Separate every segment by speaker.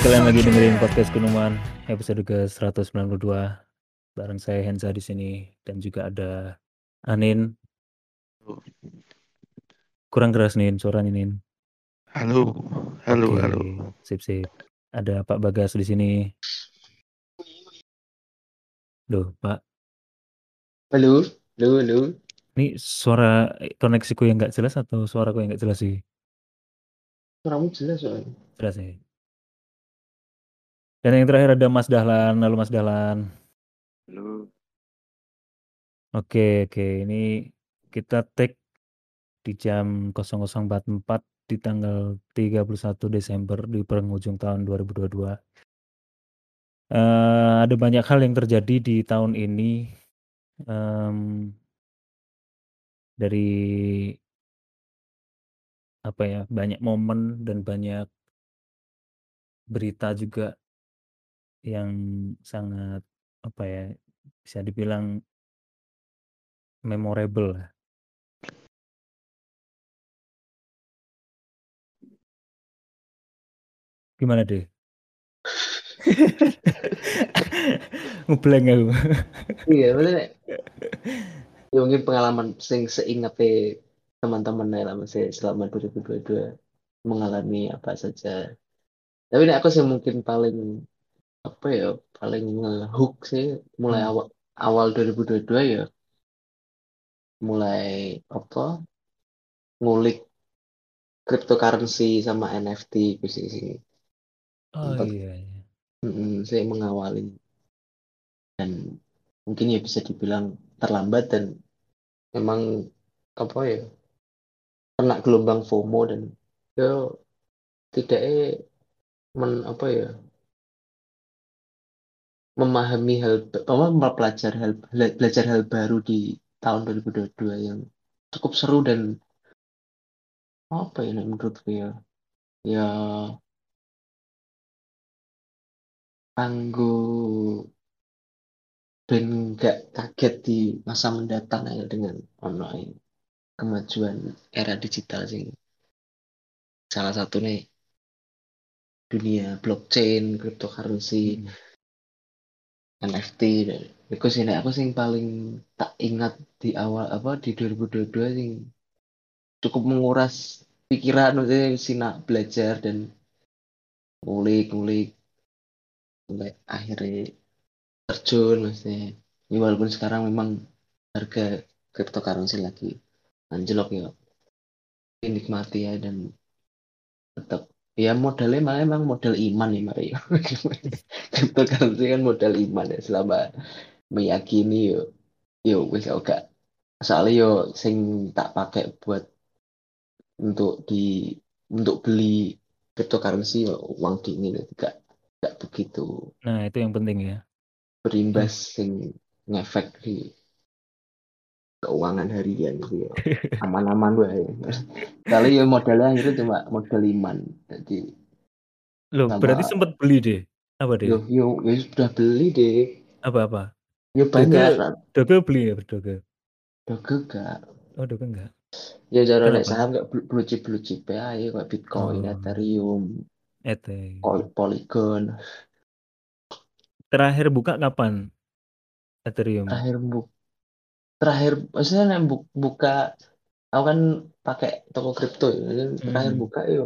Speaker 1: kalian lagi dengerin podcast Kunuman episode ke-192 bareng saya Henza di sini dan juga ada Anin. Kurang keras nih suaranya Nin.
Speaker 2: Halo, halo,
Speaker 1: Oke,
Speaker 2: halo.
Speaker 1: sip sip. Ada Pak Bagas di sini. Loh, Pak.
Speaker 3: Halo, halo, halo.
Speaker 1: Ini suara koneksiku yang nggak jelas atau suaraku yang nggak jelas sih?
Speaker 3: Suaramu jelas soalnya.
Speaker 1: Jelas ya. Dan yang terakhir ada Mas Dahlan. Halo Mas Dahlan.
Speaker 2: Halo.
Speaker 1: Oke, oke. Ini kita take di jam 00.44 di tanggal 31 Desember di penghujung tahun 2022. Eh, ada banyak hal yang terjadi di tahun ini. Em, dari apa ya, banyak momen dan banyak berita juga yang sangat apa ya, bisa dibilang memorable lah. Gimana deh? Ngeblank aku.
Speaker 3: Iya, maksudnya ya mungkin pengalaman sing seingatnya teman-teman ya lah masih selama 2022 mengalami apa saja. Tapi ini aku sih mungkin paling apa ya paling ngehook sih mulai
Speaker 1: Hmm.
Speaker 3: awal awal 2022 ya mulai apa ngulik cryptocurrency sama NFT gitu sih sih.
Speaker 1: Oh
Speaker 3: Sempat
Speaker 1: iya, iya.
Speaker 3: mm, saya mengawali dan mungkin ya bisa dibilang terlambat dan memang apa ya kena gelombang FOMO dan ya tidak men apa ya memahami hal apa mempelajari hal belajar hal baru di tahun 2022 yang cukup seru dan apa ya menurutku ya ya tangguh dan nggak kaget di masa mendatang ya dengan online kemajuan era digital sih salah satu nih dunia blockchain cryptocurrency
Speaker 1: Hmm.
Speaker 3: NFT itu sih aku sih paling tak ingat di awal apa di 2022 sih cukup menguras pikiran maksudnya sinak belajar dan ngulik-ngulik sampai akhirnya terjun maksudnya. Ya, walaupun sekarang memang harga cryptocurrency lagi anjlok ya. Nikmati ya dan tetap ya modalnya malah emang modal iman ya Mario cryptocurrency kan modal iman ya selama meyakini yo yo wis oke soalnya yo sing tak pakai buat untuk di untuk beli cryptocurrency yo, uang dingin itu gak gak begitu.
Speaker 1: Nah, itu yang penting ya.
Speaker 3: berimbas sing ngefek di keuangan harian gitu ya aman-aman wae kali ya modalnya itu cuma modal iman jadi
Speaker 1: Loh,
Speaker 3: Sama-
Speaker 1: berarti sempat beli deh. Apa deh?
Speaker 3: yo yo yo sudah beli deh
Speaker 1: Apa-apa?
Speaker 3: yo banyak
Speaker 1: Doge beli ya, Doge?
Speaker 3: Doge gak
Speaker 1: Oh, Doge enggak.
Speaker 3: ya cara
Speaker 1: Kenapa?
Speaker 3: nek saham gak blue chip blue chip ya ya kayak Bitcoin
Speaker 1: Oh.
Speaker 3: Ethereum
Speaker 1: Ete.
Speaker 3: Pol- Polygon
Speaker 1: Terakhir buka kapan? Ethereum.
Speaker 3: terakhir bu terakhir maksudnya nek bu- buka aku kan pakai toko kripto ya Jadi terakhir
Speaker 1: Hmm.
Speaker 3: buka yo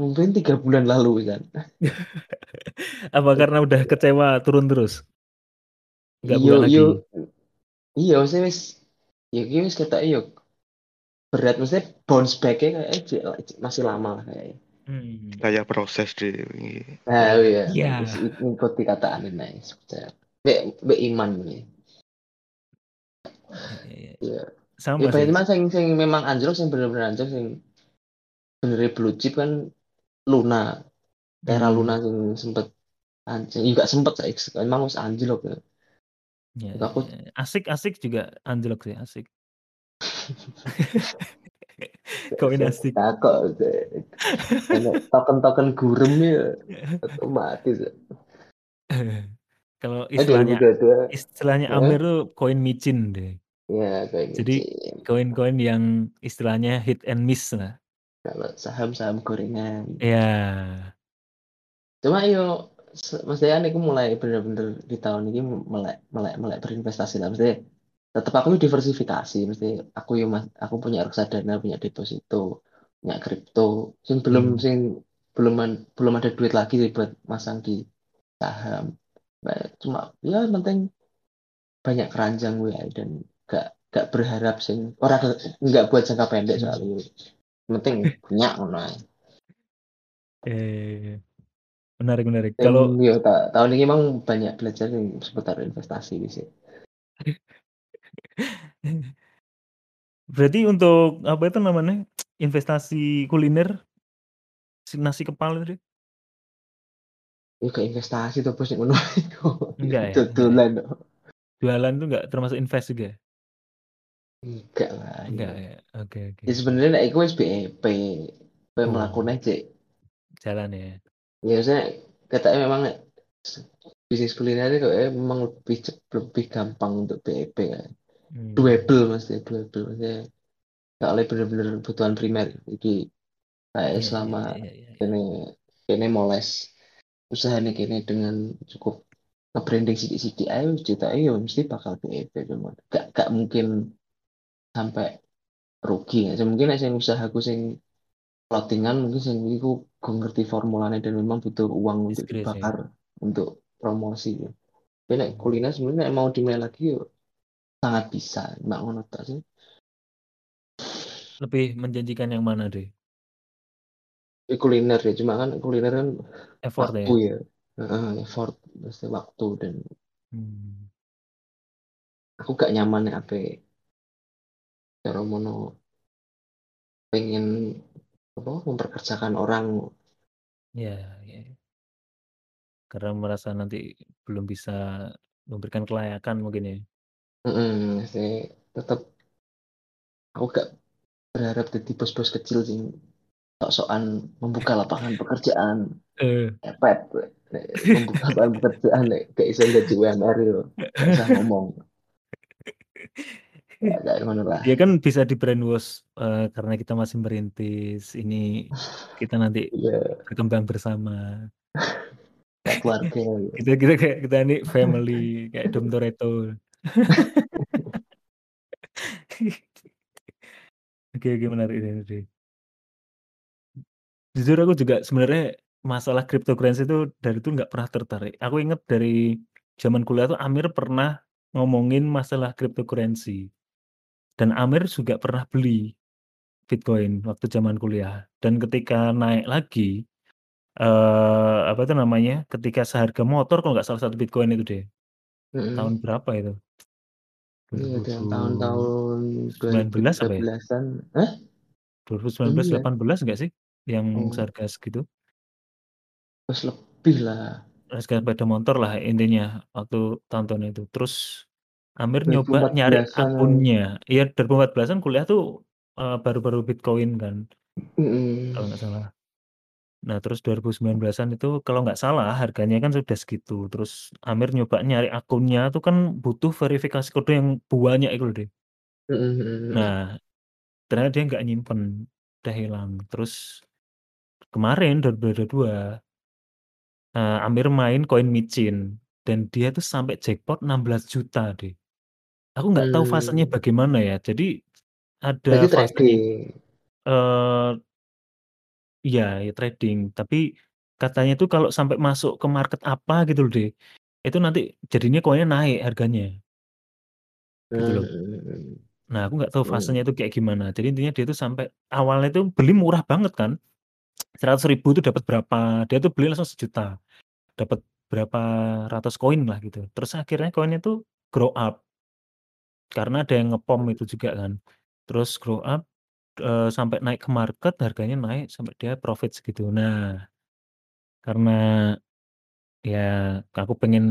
Speaker 3: mungkin tiga bulan lalu kan
Speaker 1: Apa karena udah kecewa turun terus? Enggak buka
Speaker 3: Iya,
Speaker 1: lagi.
Speaker 3: iya. Iya, maksudnya wis ya iki wis ketok iya berat maksudnya bounce back-nya kayak masih lama lah kayaknya.
Speaker 1: Hmm.
Speaker 2: Kayak proses di
Speaker 3: Nah, iya.
Speaker 1: Iya.
Speaker 3: Wis ngikuti kata Anin ae sebenarnya. Be, be iman nih.
Speaker 1: Iya, iya.
Speaker 3: Iya.
Speaker 1: Sama
Speaker 3: Ya
Speaker 1: sih.
Speaker 3: paling sing sing memang anjlok sing bener-bener anjlok sing bener blue chip kan Luna. Era
Speaker 1: Hmm.
Speaker 3: Luna sing sempet anjing juga sempet saya emang wis anjlok ya.
Speaker 1: Ya,
Speaker 3: Aku-
Speaker 1: ya. Asik-asik juga anjlok sih, asik. Koin asik.
Speaker 3: Takut. Token-token gurem ya otomatis.
Speaker 1: Kalau
Speaker 3: Eh,
Speaker 1: istilahnya
Speaker 3: 2022.
Speaker 1: istilahnya
Speaker 3: Eh?
Speaker 1: Amir tuh koin micin deh.
Speaker 3: Ya, kayak
Speaker 1: Jadi
Speaker 3: gitu.
Speaker 1: koin-koin yang istilahnya hit and miss lah.
Speaker 3: Kalau saham-saham gorengan.
Speaker 1: Ya.
Speaker 3: Cuma yo maksudnya aku mulai bener-bener di tahun ini melek melek melek berinvestasi lah maksudnya tetap aku diversifikasi mesti aku yo mas aku punya reksadana punya deposito punya kripto sing belum
Speaker 1: Hmm.
Speaker 3: sing belum belum ada duit lagi buat masang di saham cuma ya penting banyak keranjang gue dan gak gak berharap sing orang nggak buat jangka pendek soalnya penting punya ngono ae.
Speaker 1: Eh, menarik menarik.
Speaker 3: Dan
Speaker 1: Kalau
Speaker 3: yo ta- tahun ini emang banyak belajar yang seputar investasi sih.
Speaker 1: berarti untuk apa itu namanya investasi kuliner si nasi kepal itu
Speaker 3: Ya ke investasi tuh bos ngono.
Speaker 1: Enggak ya, ya? Jualan itu enggak termasuk invest juga? Ya?
Speaker 3: Enggak lah.
Speaker 1: Enggak
Speaker 3: ya.
Speaker 1: ya. Oke oke.
Speaker 3: Ya sebenarnya nek iku wis BEP. Kowe
Speaker 1: Oh.
Speaker 3: melakukan aja.
Speaker 1: Jalan ya.
Speaker 3: Ya maksudnya katanya memang bisnis kuliner itu eh, memang lebih lebih gampang untuk BEP kan.
Speaker 1: Hmm.
Speaker 3: Doable maksudnya doable maksudnya gak oleh bener-bener kebutuhan primer. Jadi kayak
Speaker 1: Iya,
Speaker 3: selama
Speaker 1: iya, iya, iya, iya.
Speaker 3: kene kene moles usaha nih kene dengan cukup nge-branding sidik-sidik ayo cerita ayo mesti bakal BEP cuma gak gak mungkin sampai rugi ya mungkin nek sing usahaku sing clothingan mungkin sing iku gue ngerti formulanya dan memang butuh uang untuk
Speaker 1: ya.
Speaker 3: dibakar untuk promosi ya. Tapi nek kuliner sebenarnya mau dimulai lagi yuk sangat bisa mbak ngono tak sih
Speaker 1: Lebih menjanjikan yang mana deh?
Speaker 3: Tapi kuliner ya cuma kan kuliner kan
Speaker 1: Effort ya.
Speaker 3: waktu ya Heeh, effort mesti waktu dan
Speaker 1: Hmm.
Speaker 3: aku gak nyaman ya apa cara mono pengen apa memperkerjakan orang.
Speaker 1: Ya, ya. Karena merasa nanti belum bisa memberikan kelayakan mungkin ya.
Speaker 3: Heeh, saya tetap aku gak berharap jadi bos-bos kecil sing sok-sokan membuka lapangan pekerjaan.
Speaker 1: Eh,
Speaker 3: membuka lapangan pekerjaan gak iso gaji UMR yo gak usah ngomong ya, gak ngono lah
Speaker 1: dia kan bisa di brainwash eh, karena kita masih merintis. Ini kita nanti
Speaker 3: ya
Speaker 1: berkembang bersama.
Speaker 3: keluarga ya.
Speaker 1: Kita kita kayak kita ini family kayak Dom Toretto. Oke, oke menarik menarik. Jujur aku juga sebenarnya masalah cryptocurrency itu dari itu nggak pernah tertarik. Aku inget dari zaman kuliah tuh Amir pernah ngomongin masalah cryptocurrency. Dan Amir juga pernah beli Bitcoin waktu zaman kuliah. Dan ketika naik lagi, eh apa itu namanya? Ketika seharga motor kalau nggak salah satu Bitcoin itu deh. Tahun berapa itu?
Speaker 3: Iya, tahun-tahun
Speaker 1: 19 apa ya?
Speaker 3: 2013-an. Hah?
Speaker 1: 2019
Speaker 3: Iya.
Speaker 1: 18 nggak sih? Yang
Speaker 3: Oh.
Speaker 1: seharga segitu?
Speaker 3: Terus lebih lah.
Speaker 1: Harga sepeda motor lah intinya waktu tahun-tahun itu. Terus Amir nyoba
Speaker 3: 2014-an.
Speaker 1: nyari akunnya. Iya 2014-an kuliah tuh eh, baru-baru Bitcoin kan kalau nggak salah. Nah terus 2019-an itu kalau nggak salah harganya kan sudah segitu. Terus Amir nyoba nyari akunnya tuh kan butuh verifikasi kode yang banyak itu loh deh.
Speaker 3: Mm-mm.
Speaker 1: Nah ternyata dia nggak nyimpen, udah hilang. Terus kemarin 2022 eh, Amir main koin micin dan dia tuh sampai jackpot 16 juta deh. Aku nggak tahu fasenya
Speaker 3: Hmm.
Speaker 1: bagaimana ya. Jadi ada
Speaker 3: Berarti
Speaker 1: fasenya.
Speaker 3: trading.
Speaker 1: Eh iya, ya trading. Tapi katanya tuh kalau sampai masuk ke market apa gitu loh deh. Itu nanti jadinya koinnya naik harganya. Gitu loh.
Speaker 3: Hmm.
Speaker 1: Nah aku nggak tahu
Speaker 3: Hmm.
Speaker 1: fasenya itu kayak gimana. Jadi intinya dia tuh sampai awalnya tuh beli murah banget kan. 100 ribu tuh dapat berapa? Dia tuh beli langsung sejuta. Dapat berapa ratus koin lah gitu. Terus akhirnya koinnya tuh grow up. Karena ada yang ngepom itu juga kan. Terus grow up eh, sampai naik ke market harganya naik sampai dia profit segitu. Nah, karena ya aku pengen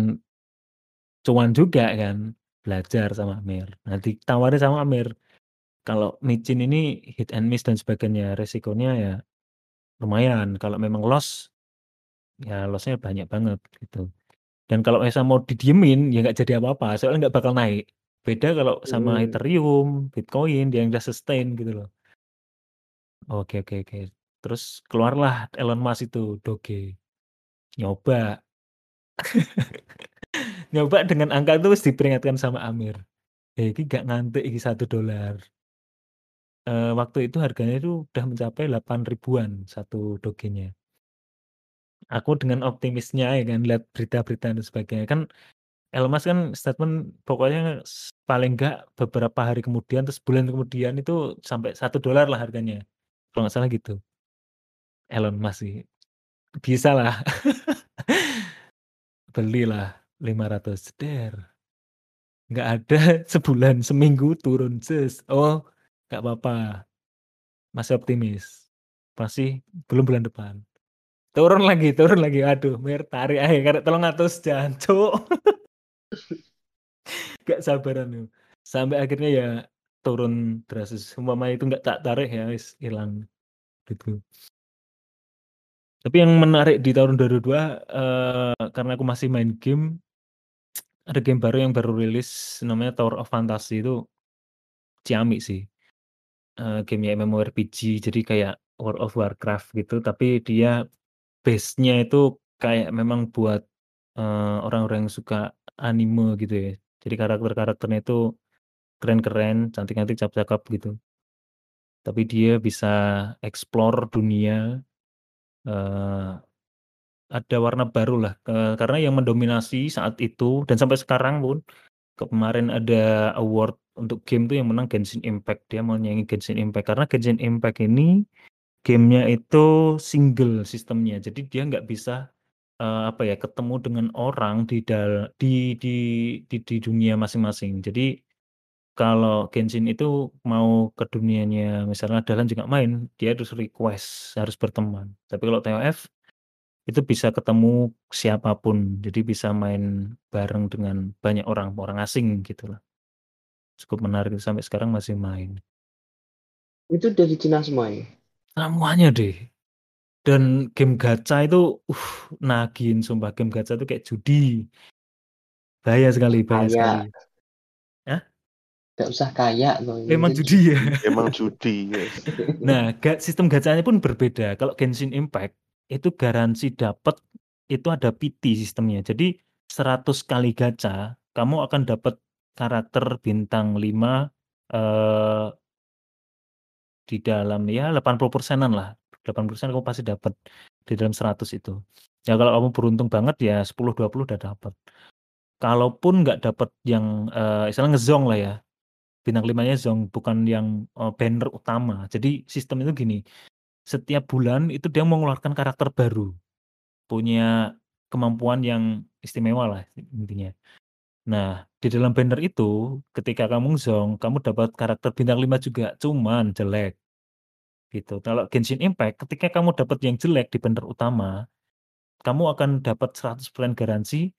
Speaker 1: cuan juga kan, belajar sama Amir. Nah, ditawarin sama Amir, kalau micin ini hit and miss dan sebagainya, resikonya ya lumayan. Kalau memang loss, ya lossnya banyak banget gitu. Dan kalau misalnya mau didiemin, ya nggak jadi apa-apa, soalnya nggak bakal naik. Beda kalau sama
Speaker 3: Hmm.
Speaker 1: Ethereum, Bitcoin, yang udah sustain gitu loh. Oke oke oke. Terus keluarlah Elon Musk itu, Doge. Nyoba. Nyoba dengan angka itu diperingatkan sama Amir. "Eh, iki gak ngantuk iki $1." Eee, waktu itu harganya itu udah mencapai 8.000-an satu dogenya. Aku dengan optimisnya ya kan lihat berita-berita dan sebagainya, kan Elon Musk kan statement pokoknya paling enggak beberapa hari kemudian terus bulan kemudian itu sampai $1 lah harganya, kalau nggak salah gitu. Elon Musk sih. Bisalah. Belilah 500, Nggak ada sebulan, seminggu turun, "Oh, nggak apa-apa." Masih optimis. Masih belum bulan depan. Turun lagi turun lagi, aduh Mir tarik ae karek 300 jancuk. Gak sabaran yo. Sampai akhirnya ya turun drastis, umpama itu nggak tak tarik ya wis ilang, gitu. Tapi yang menarik di tahun 2002, eee, karena aku masih main game ada game baru yang baru rilis namanya Tower of Fantasy itu ciamik sih. Eee, game-nya MMORPG jadi kayak World of Warcraft gitu, tapi dia base-nya itu kayak memang buat, eee, orang-orang yang suka anime gitu ya. Jadi karakter-karakternya itu keren-keren, cantik-cantik, cakep-cakep gitu. Tapi dia bisa explore dunia, eee, ada warna barulah, eee, karena yang mendominasi saat itu dan sampai sekarang pun, kemarin ada award untuk game tuh yang menang Genshin Impact, dia mau nyanyi Genshin Impact. Karena Genshin Impact ini game-nya itu single sistemnya, jadi dia nggak bisa, eee, apa ya, ketemu dengan orang di dal di di di di dunia masing-masing. Jadi kalau Genshin itu mau ke dunianya misalnya Dahlan juga main, dia harus request, harus berteman. Tapi kalau TOF, itu bisa ketemu siapa pun, jadi bisa main bareng dengan banyak orang, orang asing gitulah. Cukup menarik sampai sekarang masih main.
Speaker 3: Itu dari Cina semua ya?
Speaker 1: Semuanya deh. Dan game gacha itu, uh, nagihin sumpah, game gacha itu kayak judi. Bahaya sekali bahaya
Speaker 3: Kaya.
Speaker 1: sekali. Hah?
Speaker 3: Nggak usah kaya loh,
Speaker 1: Emang judi ya?
Speaker 2: Emang judi, yes.
Speaker 1: Nah, ga sistem gachanya pun berbeda. Kalau Genshin Impact, itu garansi dapat itu ada PT sistemnya. Jadi 100 kali gacha, kamu akan dapat karakter bintang 5, eee di dalam ya 80%-an lah, 80% kamu pasti dapat di dalam 100 itu. Ya kalau kamu beruntung banget ya 10, 20 udah dapat. Kalaupun nggak dapat yang, eee, istilahnya ngezong lah ya, bintang 5-nya zong, bukan yang, eee, banner utama. Jadi sistem itu gini, setiap bulan itu dia mengeluarkan karakter baru, punya kemampuan yang istimewa lah intinya. Nah, di dalam banner itu ketika kamu zong, kamu dapat karakter bintang 5 juga, cuman jelek. Gitu. Kalau Genshin Impact ketika kamu dapat yang jelek di banner utama, kamu akan dapat 100% garansi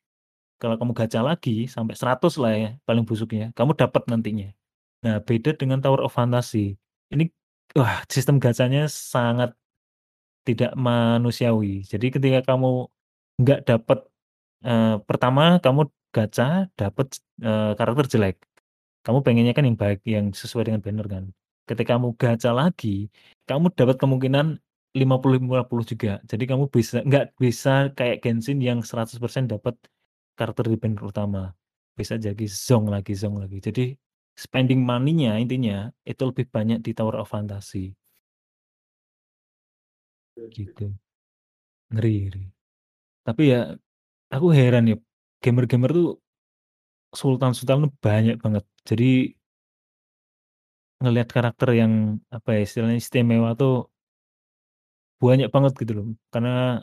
Speaker 1: kalau kamu gacha lagi sampai 100 lah ya paling busuknya, kamu dapat nantinya. Nah, beda dengan Tower of Fantasy. Ini, wah sistem gachanya sangat tidak manusiawi. Jadi ketika kamu nggak dapat, eee, pertama kamu gacha dapat, eee, karakter jelek. Kamu pengennya kan yang baik, yang sesuai dengan banner kan. Ketika kamu gacha lagi, kamu dapat kemungkinan 50-50 juga. Jadi kamu bisa nggak bisa kayak Genshin yang 100% dapat karakter di banner utama. Bisa jadi zong lagi zong lagi. Jadi spending money-nya intinya itu lebih banyak di Tower of Fantasy. Gitu. Ngeri ngeri. Tapi ya aku heran ya, gamer-gamer tuh sultan-sultan banyak banget. Jadi ngelihat karakter yang, apa ya, istilahnya istimewa tuh banyak banget gitu loh. Karena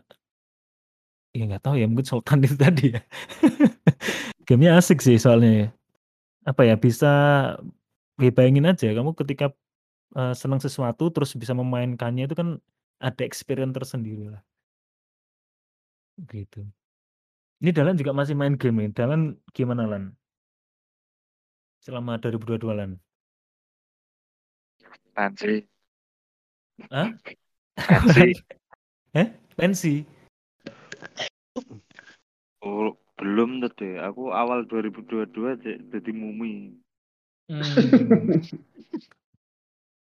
Speaker 1: ya nggak tahu ya, mungkin sultan itu tadi ya. Game-nya asik sih soalnya ya. Apa ya, bisa ya bayangin aja kamu ketika, eee, senang sesuatu terus bisa memainkannya itu kan ada experience tersendirilah. Gitu. Ini Dahlan juga masih main game nih. Dahlan gimana Lan? Selama 2022 Lan?
Speaker 2: Pensi.
Speaker 1: Hah?
Speaker 2: Pensi.
Speaker 1: Hah? Pensi?
Speaker 2: Oh, belum tuh deh. Aku awal 2022 je jadi mumi.
Speaker 1: Mmm.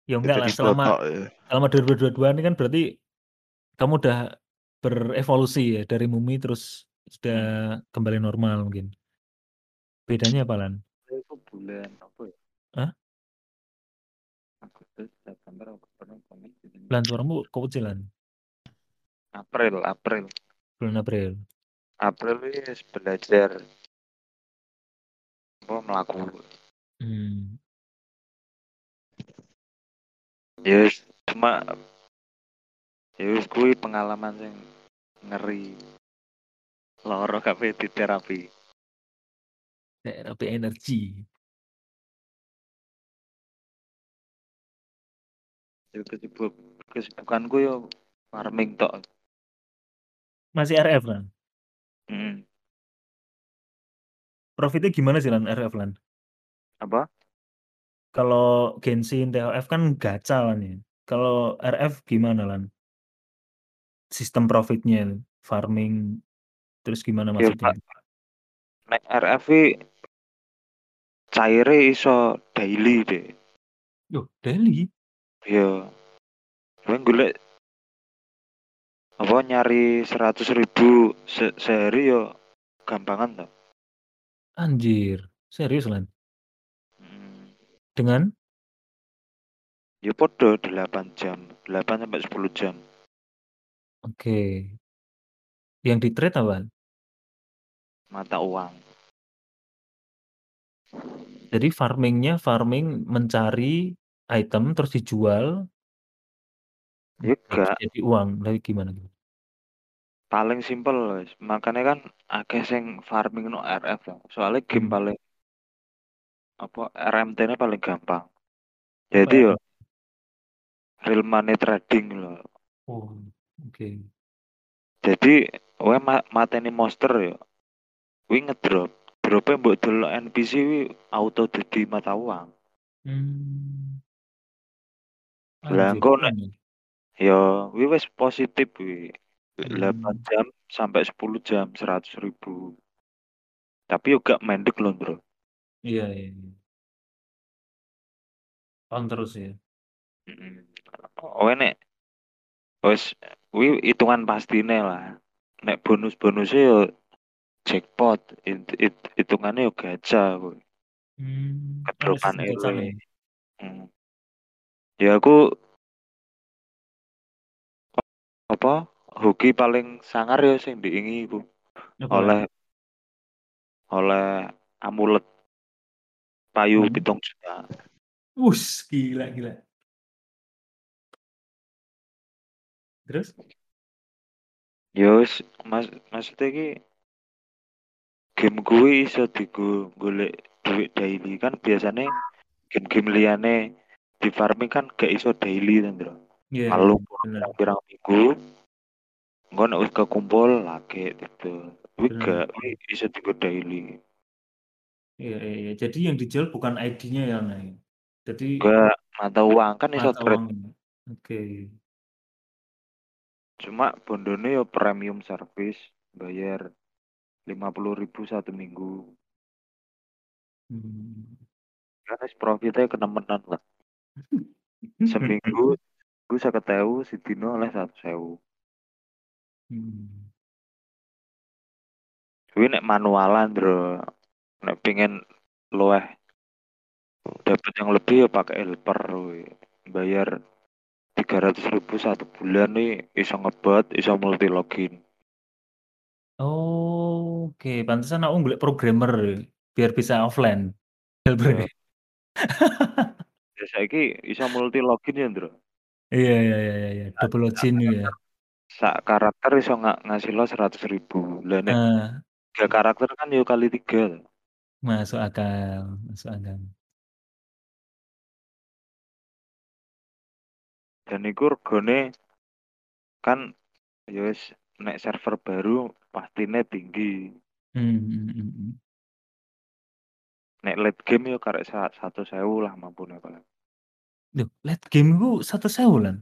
Speaker 1: Ya enggak lah selama
Speaker 2: ya.
Speaker 1: selama 2022 ini kan berarti kamu udah berevolusi ya dari mumi terus sudah
Speaker 2: Hmm.
Speaker 1: kembali normal mungkin. Bedanya apa, Lan?
Speaker 2: Itu bulan apa ya?
Speaker 1: Hah?
Speaker 2: Agustus, September, Oktober, November, Desember.
Speaker 1: Lan, suaramu kok kecil, Lan?
Speaker 2: April, April.
Speaker 1: Bulan April.
Speaker 2: April wis belajar apa melaku.
Speaker 1: Hmm.
Speaker 2: Ya wis, cuma ya wis kuwi pengalaman sing ngeri. Loro kabeh di terapi.
Speaker 1: Terapi energi.
Speaker 2: Ya kesibuk kesibukanku yo farming tok.
Speaker 1: Masih RF, Lan?
Speaker 2: Hmm.
Speaker 1: Profitnya gimana sih, Lan, RF, Lan?
Speaker 2: Apa?
Speaker 1: Kalau Genshin, TOF kan gacha, Lan, ya. Kalau RF gimana, Lan? Sistem profitnya, farming, terus gimana
Speaker 2: Ya,
Speaker 1: maksudnya?
Speaker 2: Nek RF caire iso daily deh.
Speaker 1: Yo, daily?
Speaker 2: Ya. Gue golek apa nyari seratus ribu se sehari yo gampangan toh.
Speaker 1: Anjir, serius, Lan?
Speaker 2: Hmm.
Speaker 1: Dengan?
Speaker 2: Ya podo 8 jam, 8 sampai 10 jam.
Speaker 1: Oke. Yang di-trade apa?
Speaker 2: Mata uang.
Speaker 1: Jadi farming-nya farming mencari item terus dijual
Speaker 2: Ya
Speaker 1: terus
Speaker 2: gak,
Speaker 1: jadi uang, lagi gimana gitu?
Speaker 2: paling simpel wis. Makanya kan akeh sing farming no RF ya. Soalnya game
Speaker 1: Hmm.
Speaker 2: paling apa RMT-nya paling gampang.
Speaker 1: Apa
Speaker 2: Jadi yo real money trading loh.
Speaker 1: Oh, oke.
Speaker 2: Jadi we ma mateni monster yo. Wi ngedrop. Dropnya mbok delok NPC wi auto dadi mata uang.
Speaker 1: Hmm.
Speaker 2: Lah
Speaker 1: Anjir,
Speaker 2: engko
Speaker 1: keren
Speaker 2: nek
Speaker 1: ya.
Speaker 2: wis positif wi. 8
Speaker 1: Hmm.
Speaker 2: jam sampai 10 jam 100 ribu. Tapi gak mendek loh, Bro.
Speaker 1: Iya, iya, iya. On terus ya.
Speaker 2: Mm. Oh nek wis wi hitungan pastine lah. Nek bonus-bonusnya yo jackpot, it, it, hitungannya yo gacha kuwi.
Speaker 1: Hmm, ada
Speaker 2: Kedropan
Speaker 1: sistem gacanya
Speaker 2: ele.
Speaker 1: ya?
Speaker 2: Hmm. Ya aku apa hoki paling sangar ya sing diingi iku
Speaker 1: Apa,
Speaker 2: oleh oleh amulet payu
Speaker 1: Hmm.
Speaker 2: pitung juta.
Speaker 1: Wus, gila, gila. Terus?
Speaker 2: Ya wis mas maksudnya ki game gue iso digo golek duit daily kan biasanya game-game liyane di farming kan gak iso daily kan bro.
Speaker 1: Iya, iya,
Speaker 2: Malu pirang minggu engko nek wis kekumpul lagi gitu. Wi
Speaker 1: Bener.
Speaker 2: gak iso digo daily.
Speaker 1: Iya, iya, iya. Jadi yang dijual bukan ID-nya ya, Nay. Jadi
Speaker 2: Gak mata uang kan iso trade.
Speaker 1: uangnya. Oke.
Speaker 2: Cuma bondone yo premium service bayar 50.000 satu minggu.
Speaker 1: Hmm.
Speaker 2: Kan profitnya kenemenan lah. Seminggu gue ewu, si Dino oleh satu sewu.
Speaker 1: Hmm.
Speaker 2: Gue nek manualan bro, nek pengen luweh dapat yang lebih ya pakai helper, we. bayar 300 ribu satu bulan nih, iso ngebot, iso multi login.
Speaker 1: Oh, oke. Pantesan aku golek programmer biar bisa offline. Helper.
Speaker 2: ya saiki iso multi login ya bro.
Speaker 1: Iya, iya, iya, iya, iya. Double login ya.
Speaker 2: Sak karakter iso nggak ngasih lo 100 ribu. Lah nek
Speaker 1: Ah,
Speaker 2: tiga karakter kan yo kali tiga.
Speaker 1: masuk akal, masuk akal.
Speaker 2: Dan iku regane kan ya wis nek server baru pastinya tinggi.
Speaker 1: Hmm, hmm, hmm, hmm.
Speaker 2: Nek late game yo karek sa- satu sewu lah mampune paling.
Speaker 1: Loh, late game ku 1.000 Lan.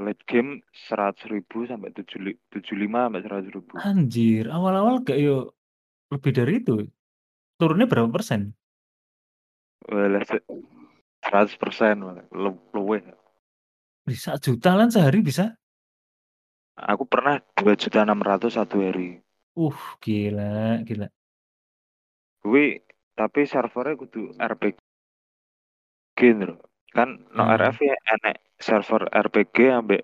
Speaker 2: Late game 100 ribu sampai 75 sampai 100 ribu.
Speaker 1: Anjir, awal-awal gak yo lebih dari itu. Turunnya berapa persen?
Speaker 2: Walah se- 100 persen malah lu- luwih.
Speaker 1: Bisa juta Lan sehari bisa?
Speaker 2: Aku pernah dua juta enam ratus satu hari.
Speaker 1: Uh, gila, gila.
Speaker 2: Kuwi tapi servernya kudu RPG lho. Kan no
Speaker 1: Hmm.
Speaker 2: RF ya enek server RPG ambek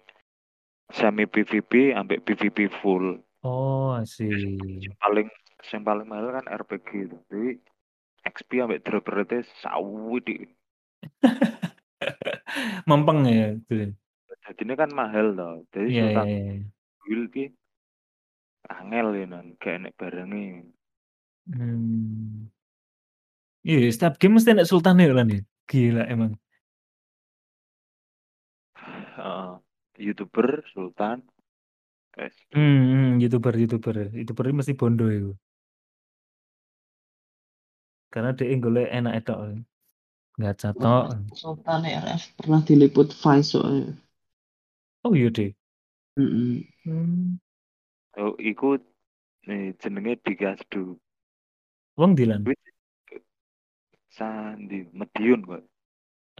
Speaker 2: semi PVP ambek PVP full.
Speaker 1: Oh, asik.
Speaker 2: Yang paling yang paling mahal kan RPG itu. Jadi XP ambek drop rate sawi di.
Speaker 1: Mempeng ya, gitu.
Speaker 2: Jadi ini kan mahal loh. Jadi
Speaker 1: Iya, iya,
Speaker 2: Sultan
Speaker 1: iya.
Speaker 2: Build ki angel ya non, gak enek barangnya.
Speaker 1: Hmm. Iya, setiap game mesti enek sultan ya lan ya. Gila emang.
Speaker 2: Heeh. YouTuber Sultan. Guys.
Speaker 1: Hmm, hmm, YouTuber, YouTuber. YouTuber ini mesti bondo itu. Karena dia golek enak itu. Gacha tok.
Speaker 3: Sultan RF pernah diliput Vice soalnya.
Speaker 1: Oh iya deh.
Speaker 3: Mm-mm.
Speaker 1: Hmm.
Speaker 2: Oh, iku nih jenenge Digasdu.
Speaker 1: Wong dilan.
Speaker 2: Kuwi Sandi Medion kok.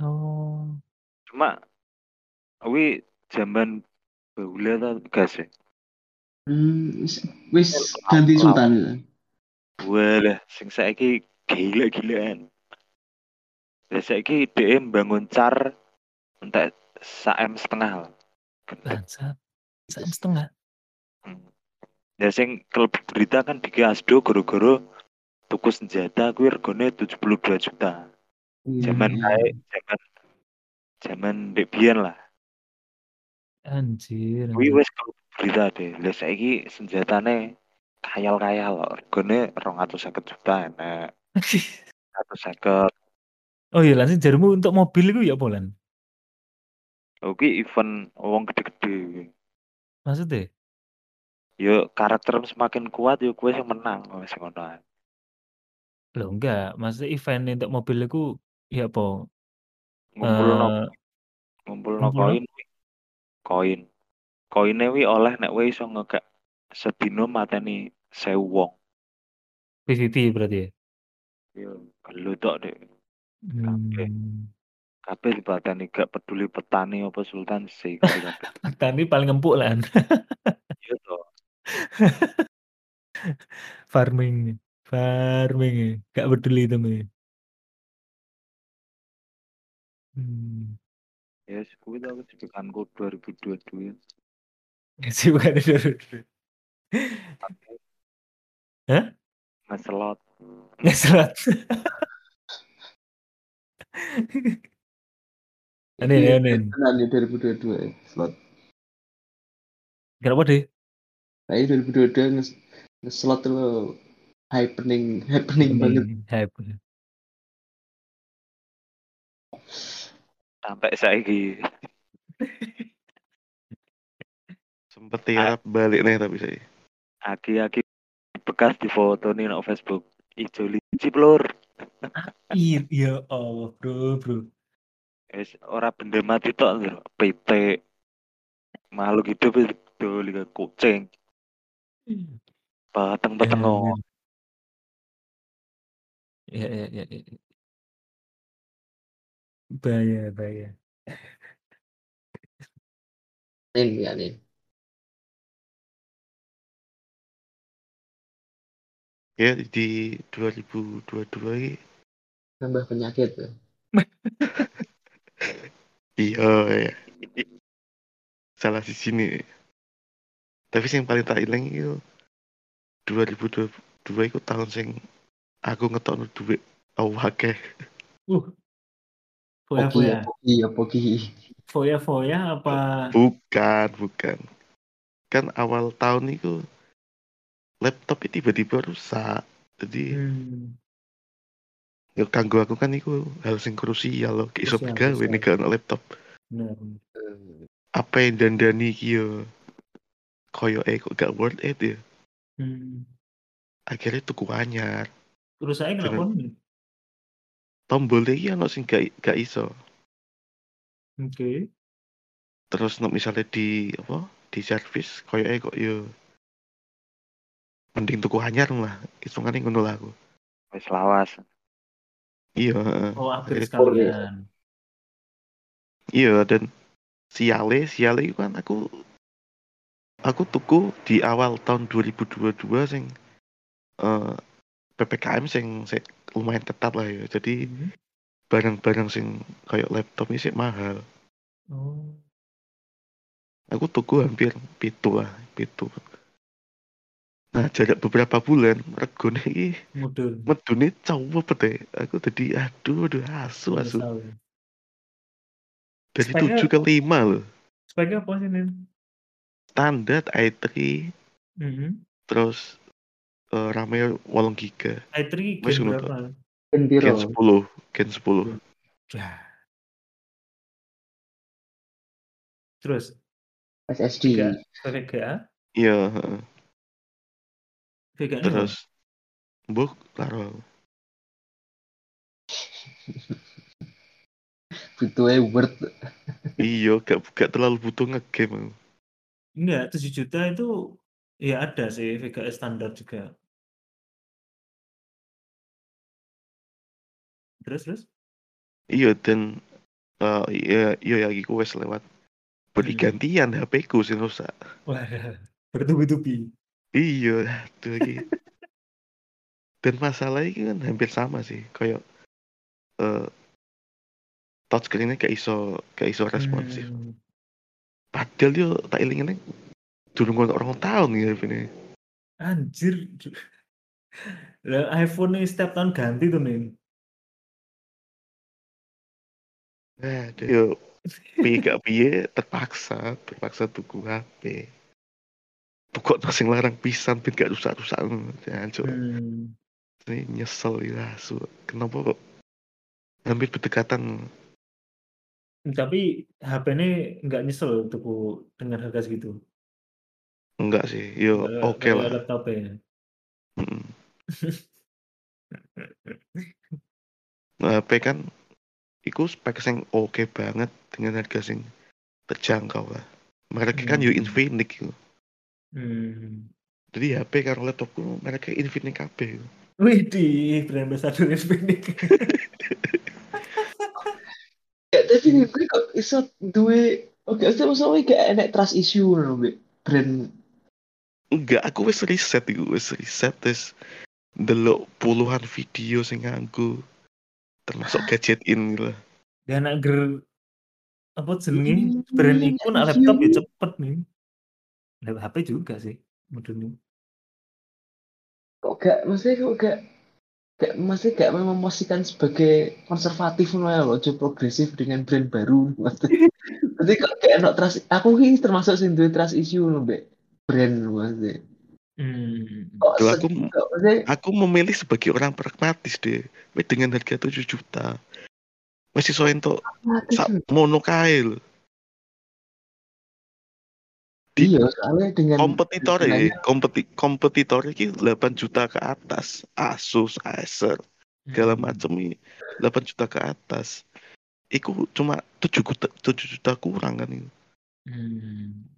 Speaker 1: Oh.
Speaker 2: Cuma kuwi zaman baule ta gas ya.
Speaker 3: Hmm, wis- ganti Sultan ya.
Speaker 2: Walah, sing saiki gila-gilaan. Lah saiki dhek bangun car entek sak M setengah lah.
Speaker 1: Bangsat. Satu setengah.
Speaker 2: Hmm. Ya sing klub berita kan di Gasdo goro-goro tuku senjata kuwi regane 72 juta.
Speaker 3: Iya,
Speaker 2: Zaman
Speaker 3: iya.
Speaker 2: kae zaman zaman dek biyen lah.
Speaker 1: Anjir.
Speaker 2: Kuwi wis berita deh. Lah saiki senjatane kayal-kayal loh. Regane 250 juta enek. 150.
Speaker 1: oh iya lan sing jarmu untuk mobil itu ya apa lan?
Speaker 2: Oke event wong gede-gede.
Speaker 1: Maksudnya?
Speaker 2: Yo karakter semakin kuat yo kue yang menang wis ngono ae.
Speaker 1: Loh enggak, maksudnya event untuk mobil itu ya apa?
Speaker 2: Ngumpulno
Speaker 1: Eh,
Speaker 2: ngumpulno
Speaker 1: ngumpulno?
Speaker 2: koin wi. Koin. Koine wi oleh nek iso ngegak sedino mateni 1000 wong.
Speaker 1: PVP berarti ya?
Speaker 2: Yo gelu tok dek. Kabeh
Speaker 1: Hmm.
Speaker 2: kabeh dipateni gak peduli petani apa sultan sih kabeh.
Speaker 1: Tani paling empuk lan.
Speaker 2: Yo to.
Speaker 1: Farming. Farming. Gak peduli itu nih. Hmm.
Speaker 2: Ya yes, kuwi to kejebakanku 2022.
Speaker 1: Sih bukan itu. Hah?
Speaker 2: Ngeselot.
Speaker 1: Ngeselot. Aneh,
Speaker 3: Iki
Speaker 1: aneh.
Speaker 3: tenan nih 2022 ya, slot.
Speaker 1: Kenapa deh?
Speaker 3: Nah, ini 2022 nges ngeslot lo happening happening banget.
Speaker 1: Hmm, hype.
Speaker 2: Sampai saiki.
Speaker 4: Sempet tiarap balik nih tapi saya.
Speaker 2: Aki-aki bekas di foto nih no Facebook. Ijo licip lur.
Speaker 1: Iya, ya Allah, bro, bro.
Speaker 2: Wis ora benda mati tok lho. PT. Makhluk hidup itu liga kucing. Peteng-peteng
Speaker 1: Jangan. Ya, ya, ya, ya. Bahaya, bahaya.
Speaker 3: Nin ya nih.
Speaker 4: Ya di 2022 ini
Speaker 3: Nambah penyakit ya.
Speaker 4: iya ya. Salah di sini. Tapi yang paling tak ilang itu 2022 itu tahun sing aku ngetokno duit awake.
Speaker 1: Uh. Foya-foya.
Speaker 3: ya, poki ya, poki.
Speaker 1: Foya-foya apa?
Speaker 4: Bukan, bukan. Kan awal tahun itu laptop itu tiba-tiba rusak. Jadi
Speaker 1: Hmm.
Speaker 4: ya kanggo aku kan itu hal sing krusial loh. Iso pegawe nih kalau laptop.
Speaker 1: Benar.
Speaker 4: Apa yang dandani iki yo koyo eh kok gak worth it ya.
Speaker 1: Hmm.
Speaker 4: Akhirnya tuku anyar.
Speaker 1: Terus saya kenapa.
Speaker 4: Tombol iki ono sing gak, gak iso.
Speaker 1: Oke.
Speaker 4: Terus no, misalnya di apa? Di servis koyo eh kok yo mending tuku anyar lah. Hitungannya ngono lah aku.
Speaker 2: Wis lawas.
Speaker 4: Iya, heeh.
Speaker 1: Oh,
Speaker 4: Akhirnya-
Speaker 1: sekalian.
Speaker 4: Iya dan siale siale itu kan aku aku tuku di awal tahun 2022 sing eh PPKM sing sing lumayan ketat lah ya. Jadi
Speaker 1: Mhm.
Speaker 4: barang-barang sing kayak laptop ini sih mahal.
Speaker 1: Oh.
Speaker 4: Aku tuku hampir pitu lah, pitu. Nah, jarak beberapa bulan regone iki
Speaker 1: Mudun.
Speaker 4: medune coba deh. Aku tadi aduh aduh asu asu.
Speaker 1: Menyesal.
Speaker 4: Dari 7 ke 5 loh.
Speaker 1: Speknya apa sih, Nin?
Speaker 4: Standar i3
Speaker 1: Mhm.
Speaker 4: terus eh rame 8 giga.
Speaker 1: i3
Speaker 4: Wis
Speaker 1: gen berapa?
Speaker 3: Gen piro?
Speaker 4: Gen 10, Gen 10.
Speaker 1: Dah. Terus
Speaker 3: SSD.
Speaker 1: VGA,
Speaker 4: Iya,
Speaker 1: ini
Speaker 4: terus mbok karo
Speaker 3: Butuhnya Word.
Speaker 4: iya gak gak terlalu butuh ngegame aku.
Speaker 1: Enggak, 7 juta itu ya ada sih VGA standar juga. Terus terus?
Speaker 4: Iya dan eh iya iya ya iku wis lewat
Speaker 1: Hmm.
Speaker 4: gantian HP ku sing rusak.
Speaker 1: Wah, bertubi-tubi.
Speaker 4: Iya, aduh iki. Dan masalah ini kan hampir sama sih, kayak eh touchscreen-nya gak iso gak iso responsif.
Speaker 1: Hmm.
Speaker 4: Padahal yo tak ilingin durung orang tahun ya ini.
Speaker 1: Anjir. Lah iPhone nih setiap tahun ganti tuh nih.
Speaker 4: Nah, yo piye gak piye terpaksa terpaksa tuku HP. Pokok sing larang pisan ben gak rusak-rusak Jancuk.
Speaker 1: Hmm.
Speaker 4: Ini nyesel ya, su. Kenapa kok hampir berdekatan
Speaker 1: Tapi HP ini nggak nyesel tuh dengan harga segitu.
Speaker 4: Enggak sih. Yo
Speaker 1: Kayak-
Speaker 4: oke
Speaker 1: kayak
Speaker 4: lah.
Speaker 1: laptop ya.
Speaker 4: Mm. Nah, HP kan iku spek sing oke banget dengan harga sing terjangkau lah. Mereka kan yo
Speaker 1: Hmm.
Speaker 4: Infinix yo.
Speaker 1: Hmm.
Speaker 4: Jadi HP karo laptopku mereka Infinix kabeh. yo.
Speaker 1: Wih di brand ambassador Infinix.
Speaker 3: Ya, tapi gue kok iso duwe Oke, itu maksudnya gak enak trust issue loh. Brand
Speaker 4: Enggak, aku wis riset iku, wis riset terus ndelok puluhan video sing nganggo termasuk gadget in gitu lah.
Speaker 1: Dan anak ger apa jenenge brand iku nak laptop ya cepet nih. Laptop HP juga sih modelnya.
Speaker 3: kok gak maksudnya kok gak gak maksudnya gak memposisikan sebagai konservatif ngono ya loh, cukup progresif dengan brand baru. Maksudnya, berarti kok gak enak trust aku ini termasuk sing duwe trust issue loh, Mbak. Brand maksudnya.
Speaker 1: Hmm.
Speaker 3: Kok
Speaker 4: aku Aku memilih sebagai orang pragmatis deh. Dengan harga 7 juta. Masih so entuk
Speaker 3: mati
Speaker 4: sak
Speaker 3: sih.
Speaker 4: mono kae lho. di-
Speaker 3: Iya, soalnya dengan
Speaker 4: Kompetitor ya, kompeti kompetitor iki 8 juta ke atas. Asus, Acer, segala
Speaker 1: Hmm.
Speaker 4: macam ini 8 juta ke atas. Iku cuma 7 juta, 7 juta kurang kan itu.
Speaker 1: Hmm.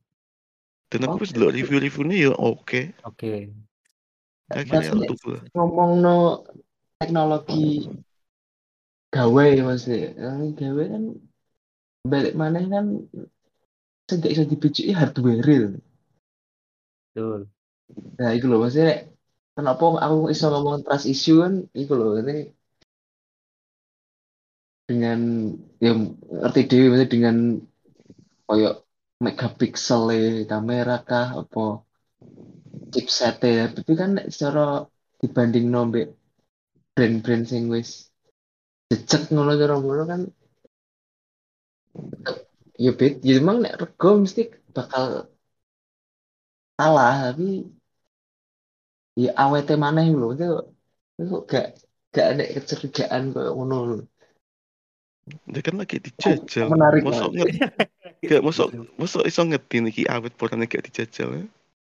Speaker 4: Dan aku wis delok review-reviewnya ya oke.
Speaker 1: Oke.
Speaker 4: Akhirnya lah.
Speaker 3: ngomong no teknologi gawe maksudnya Yang gawe kan balik mana kan tidak bisa dibujuki hardware real
Speaker 1: Betul.
Speaker 3: nah itu loh maksudnya kenapa aku bisa ngomong trust issue kan itu loh ini dengan ya ngerti dewi maksudnya dengan koyok megapiksel kamera kah apa chipset ya tapi kan secara dibanding nombek brand-brand sing wis jejak ngono cara ngono kan ya bet ya emang nek rego mesti bakal salah tapi ya awete mana lho itu itu gak gak ada kecurigaan kayak ngono lho.
Speaker 4: Dia kan lagi dijajal.
Speaker 3: menarik
Speaker 4: nge- gak mosok mosok iso ngerti iki awet porane gak dijajal ya.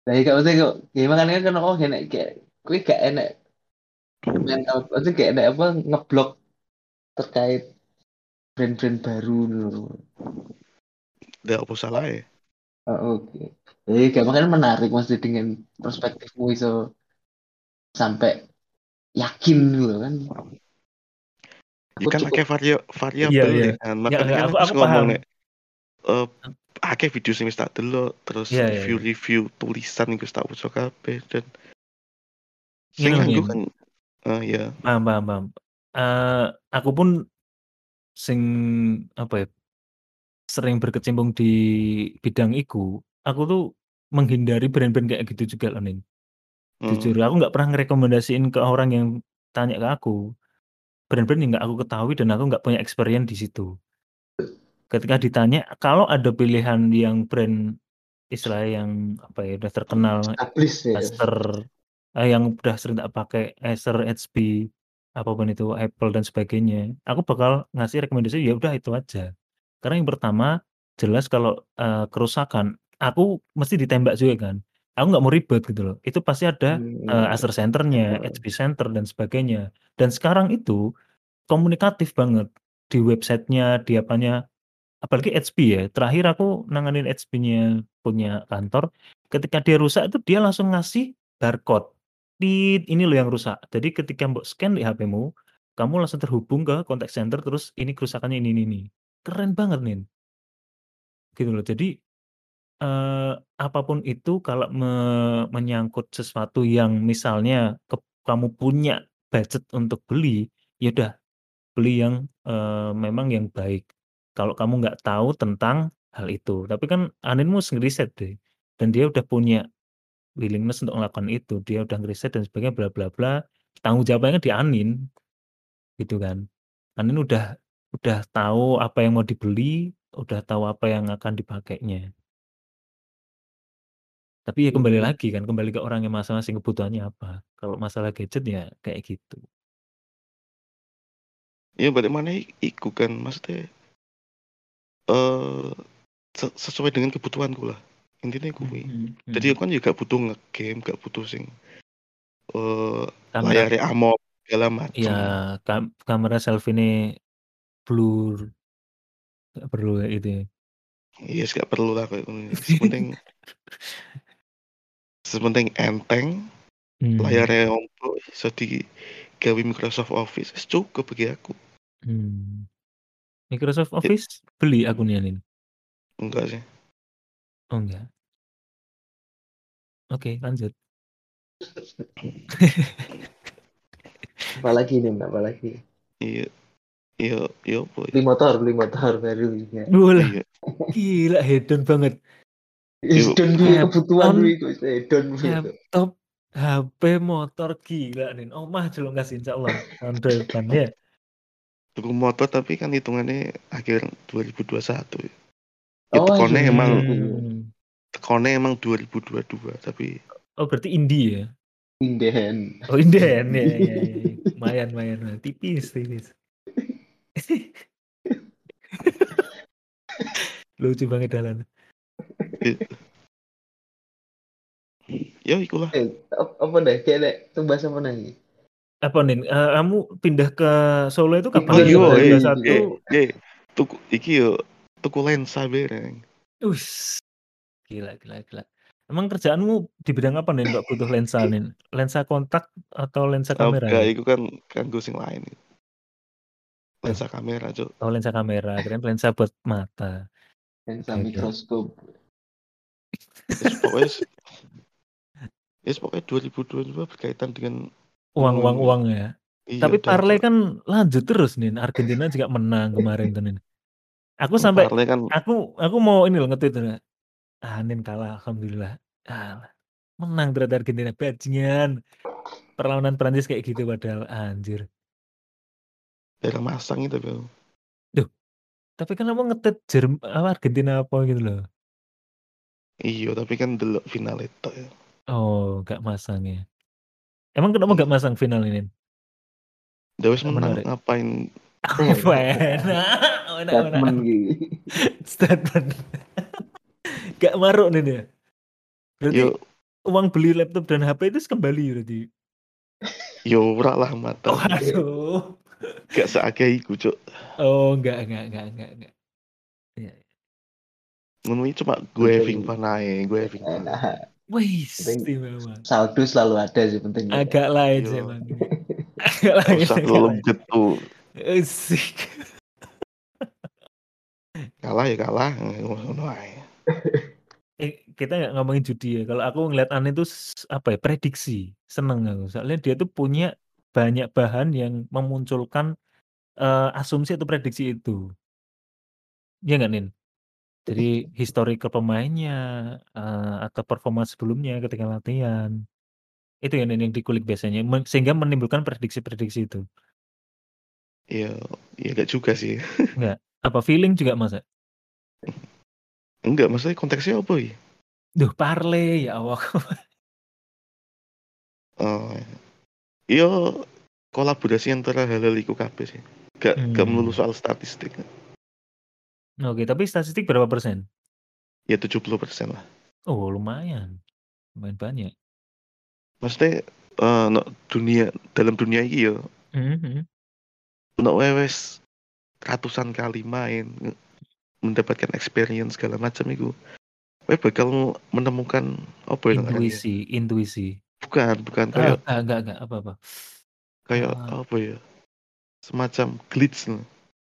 Speaker 3: Nah, iya, gak maksudnya kok, ya makanya kan oh enak kayak, gue gak enak mental, maksudnya gak enak apa ngeblok terkait brand-brand baru loh.
Speaker 4: Ndak apa salah ya.
Speaker 3: Oh, Oke, Jadi gak makanya menarik maksudnya dengan perspektifmu itu sampai yakin loh kan.
Speaker 4: Ya kan
Speaker 3: cukup-
Speaker 4: pakai varia variabel
Speaker 1: Iya, iya.
Speaker 4: ya kan. Makanya
Speaker 1: Nggak,
Speaker 4: kan
Speaker 1: aku-
Speaker 4: aku,
Speaker 1: aku
Speaker 4: ngomong
Speaker 1: paham.
Speaker 4: nek eh, akeh video sing wis tak delok, terus
Speaker 1: Iya, iya, iya.
Speaker 4: review-review tulisan iku tak waca kabeh dan sing
Speaker 1: Ngene lho,
Speaker 4: nganggo
Speaker 1: Min.
Speaker 4: kan eh ya,
Speaker 1: Paham paham paham. Eee, aku pun sing apa ya, sering berkecimpung di bidang iku, aku tuh menghindari brand-brand kayak gitu juga loh, Nin. Jujur,
Speaker 4: hmm,
Speaker 1: aku nggak pernah ngerekomendasiin ke orang yang tanya ke aku. Brand-brand yang nggak aku ketahui dan aku nggak punya experience di situ. Ketika ditanya, kalau ada pilihan yang brand istilah yang apa ya, udah terkenal
Speaker 3: Established ya.
Speaker 1: Acer, eee, yang udah sering tak pakai Acer, HP, apa pun itu, Apple dan sebagainya, aku bakal ngasih rekomendasi ya udah itu aja. Karena yang pertama, jelas kalau, eee, kerusakan, aku mesti ditembak juga kan. Aku nggak mau ribet gitu loh. Itu pasti ada,
Speaker 3: Hmm.
Speaker 1: Acer Center-nya, HP Center dan sebagainya. Dan sekarang itu komunikatif banget di website-nya, di apanya, apalagi HP ya. Terakhir aku nanganin HP-nya punya kantor, ketika dia rusak itu dia langsung ngasih barcode, "Tit, ini loh yang rusak." Jadi ketika mbok scan di HP-mu, kamu langsung terhubung ke contact center, terus ini kerusakannya ini ini ini. Keren banget, Nin. Gitu loh. Jadi, eee, apa pun itu kalau me menyangkut sesuatu yang misalnya kep kamu punya budget untuk beli, ya udah beli yang, eee, memang yang baik. Kalau kamu nggak tahu tentang hal itu. Tapi kan Anin mus ngeriset deh, dan dia udah punya willingness untuk melakukan itu. Dia udah ngeriset dan sebagainya bla bla bla, tanggung jawabnya di Anin, gitu kan. Anin udah udah tahu apa yang mau dibeli, udah tahu apa yang akan dipakainya. Tapi ya kembali
Speaker 3: Hmm.
Speaker 1: lagi kan, kembali ke orangnya masing-masing kebutuhannya apa. Kalau masalah gadget ya kayak gitu.
Speaker 4: ya balik mana iku kan maksudnya eh se- sesuai dengan kebutuhanku lah. Intinya kuwi.
Speaker 1: Mhm,
Speaker 4: Jadi
Speaker 1: mhm.
Speaker 4: aku kan juga gak butuh nge-game, gak butuh sing eh
Speaker 1: Kamera
Speaker 4: layarnya AMOLED segala
Speaker 1: iya,
Speaker 4: macem.
Speaker 1: kam kamera selfie ini blur. Nggak perlu kayak gitu ya.
Speaker 4: Yes, gak perlu lah kayak ngono. Sepenting sepenting enteng,
Speaker 1: Hmm,
Speaker 4: layarnya ompong, iso digawe Microsoft Office, cukup bagi aku.
Speaker 1: hmm. Microsoft
Speaker 4: Ya,
Speaker 1: Office beli akunnya, Nin?
Speaker 4: enggak sih.
Speaker 1: Oh, enggak? Oke, lanjut.
Speaker 3: Apalagi nih, apalagi.
Speaker 4: Iya, iya, iya apa ya?
Speaker 3: Beli motor, beli motor baru ya.
Speaker 1: Bola,
Speaker 4: Iya,
Speaker 1: gila hedon banget.
Speaker 4: Yo,
Speaker 3: Hedon kuwi kebutuhan kuwi kok hedon
Speaker 1: laptop, HP, motor, gila, Nin. Omah jelongkas insyaallah tahun depan ya.
Speaker 4: Tuku motor tapi kan hitungannya akhir 2021 ya. Ya
Speaker 3: Oh,
Speaker 4: tekonnya
Speaker 3: iya.
Speaker 4: emang tekonnya emang 2022 tapi
Speaker 1: Oh, berarti indie ya?
Speaker 3: Inden.
Speaker 1: Oh, inden ya, ya, ya. Lumayan, lumayan, lumayan. tipis, tipis. Lucu banget dalan.
Speaker 4: ya ikulah.
Speaker 3: Eh, ap- apa deh? Kayak tuh bahas apa lagi?
Speaker 1: Apa Nin? Eh, kamu pindah ke Solo itu kapan?
Speaker 3: Oh, iya, iya,
Speaker 1: 21.
Speaker 4: Ye, ye, tuku iki yo tuku lensa bereng.
Speaker 1: Ush. Gila, gila, gila. Emang kerjaanmu di bidang apa nih Mbak butuh lensa nih? Lensa kontak atau lensa kamera?
Speaker 4: Enggak,
Speaker 1: nih?
Speaker 4: iku kan kanggo sing lain. Lensa kamera, Cuk.
Speaker 1: Oh, lensa kamera, keren lensa buat mata.
Speaker 3: Lensa
Speaker 1: Oke, oke.
Speaker 3: mikroskop.
Speaker 4: Yes, pokoknya yes, pokoknya 2022 berkaitan dengan
Speaker 1: Uang, uang,
Speaker 4: Hmm.
Speaker 1: uang ya.
Speaker 4: iya
Speaker 1: Tapi
Speaker 4: dan
Speaker 1: parlay kan lanjut terus nih. Argentina juga menang kemarin tuh nih. Aku sampai
Speaker 4: Parle kan
Speaker 1: aku aku mau ini loh nge-tweet tuh. Ah, Nin kalah alhamdulillah. Ah, menang ternyata Argentina bajingan. Perlawanan Prancis kayak gitu padahal anjir.
Speaker 4: daerah masang itu Bel.
Speaker 1: Tapi kan kamu nge-tweet Jerm apa Argentina apa gitu loh.
Speaker 4: Iya, tapi kan delok final itu ya.
Speaker 1: Oh, gak masang ya. Emang kenapa gak masang final ini? Nggak
Speaker 4: menang
Speaker 1: menarik.
Speaker 4: ngapain
Speaker 3: Eh,
Speaker 1: Enak, enak, enak.
Speaker 3: Statement gitu.
Speaker 1: Statement. Gak maruk nih dia. Berarti
Speaker 4: yo
Speaker 1: uang beli laptop dan HP itu kembali berarti.
Speaker 4: yo ora lah mata.
Speaker 1: Oh, aduh.
Speaker 4: Gak seagak iku, Cuk.
Speaker 1: Oh, enggak, enggak, enggak, enggak, enggak. Iya.
Speaker 4: Ngono iki cuma gue having fun ae, gue having fun.
Speaker 1: Wih,
Speaker 3: saldo selalu ada sih penting.
Speaker 1: Agak lain sih emang. Agak
Speaker 4: Gak
Speaker 1: lain.
Speaker 4: belum
Speaker 1: lain.
Speaker 4: gitu.
Speaker 1: Asik.
Speaker 4: Kalah ya kalah.
Speaker 1: Eh, kita nggak ngomongin judi ya, kalau aku ngeliat Ane itu apa ya, prediksi, seneng aku. Soalnya dia tuh punya banyak bahan yang memunculkan, eee, asumsi atau prediksi itu. Iya nggak, Nin? Dari historical pemainnya, eee, atau performa sebelumnya ketika latihan. Itu ya, Nin, yang dikulik biasanya, men sehingga menimbulkan prediksi-prediksi itu.
Speaker 4: Iya, iya nggak juga sih.
Speaker 1: Nggak? Apa feeling juga masa?
Speaker 4: Enggak, maksudnya konteksnya apa ya?
Speaker 1: Duh, parlay, ya Allah.
Speaker 4: Oh, iya kolaborasi antara hal-hal iku kabeh sih. Gak gak melulu
Speaker 1: Mmm.
Speaker 4: soal statistik.
Speaker 1: Oke, tapi statistik berapa persen?
Speaker 4: Ya 70% lah.
Speaker 1: Oh, lumayan. Lumayan banyak.
Speaker 4: Maksudnya, eee, nek dunia dalam dunia iki ya
Speaker 1: Mhm mhm.
Speaker 4: nek kowe wis ratusan kali main, mendapatkan experience segala macam iku, kowe bakal menemukan apa ya ngarannya ya?
Speaker 1: Intuisi intuisi.
Speaker 4: Bukan bukan
Speaker 1: Eee,
Speaker 4: kayak
Speaker 1: enggak enggak enggak, apa apa?
Speaker 4: kayak
Speaker 1: Eee
Speaker 4: apa ya, semacam glitch no.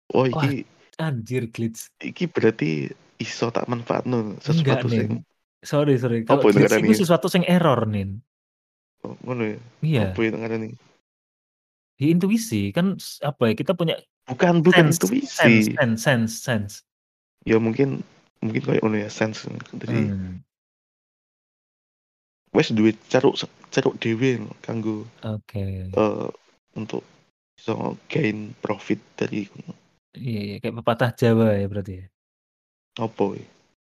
Speaker 4: Oh
Speaker 1: Wah,
Speaker 4: iki
Speaker 1: anjir glitch.
Speaker 4: iki berarti iso tak manfaatno
Speaker 1: Enggak,
Speaker 4: sesuatu sing
Speaker 1: Nin. Sorry sorry, kalau
Speaker 4: apa
Speaker 1: glitch
Speaker 4: ngarannya?
Speaker 1: sesuatu sing error, Nin.
Speaker 4: Oh, ngono ya?
Speaker 1: Iya.
Speaker 4: Apa ya ngarannya?
Speaker 1: Ya intuisi, kan apa ya, kita punya
Speaker 4: Bukan bukan
Speaker 1: sense sense
Speaker 4: intuisi.
Speaker 1: sense sense sense.
Speaker 4: Ya mungkin mungkin kayak ngono ya, sense. Jadi wis duwe ceruk se ceruk dhewe kanggo,
Speaker 1: Oke.
Speaker 4: eee, untuk iso gain profit dari
Speaker 1: Iya iya, kayak pepatah Jawa ya berarti ya?
Speaker 4: Apa kuwi?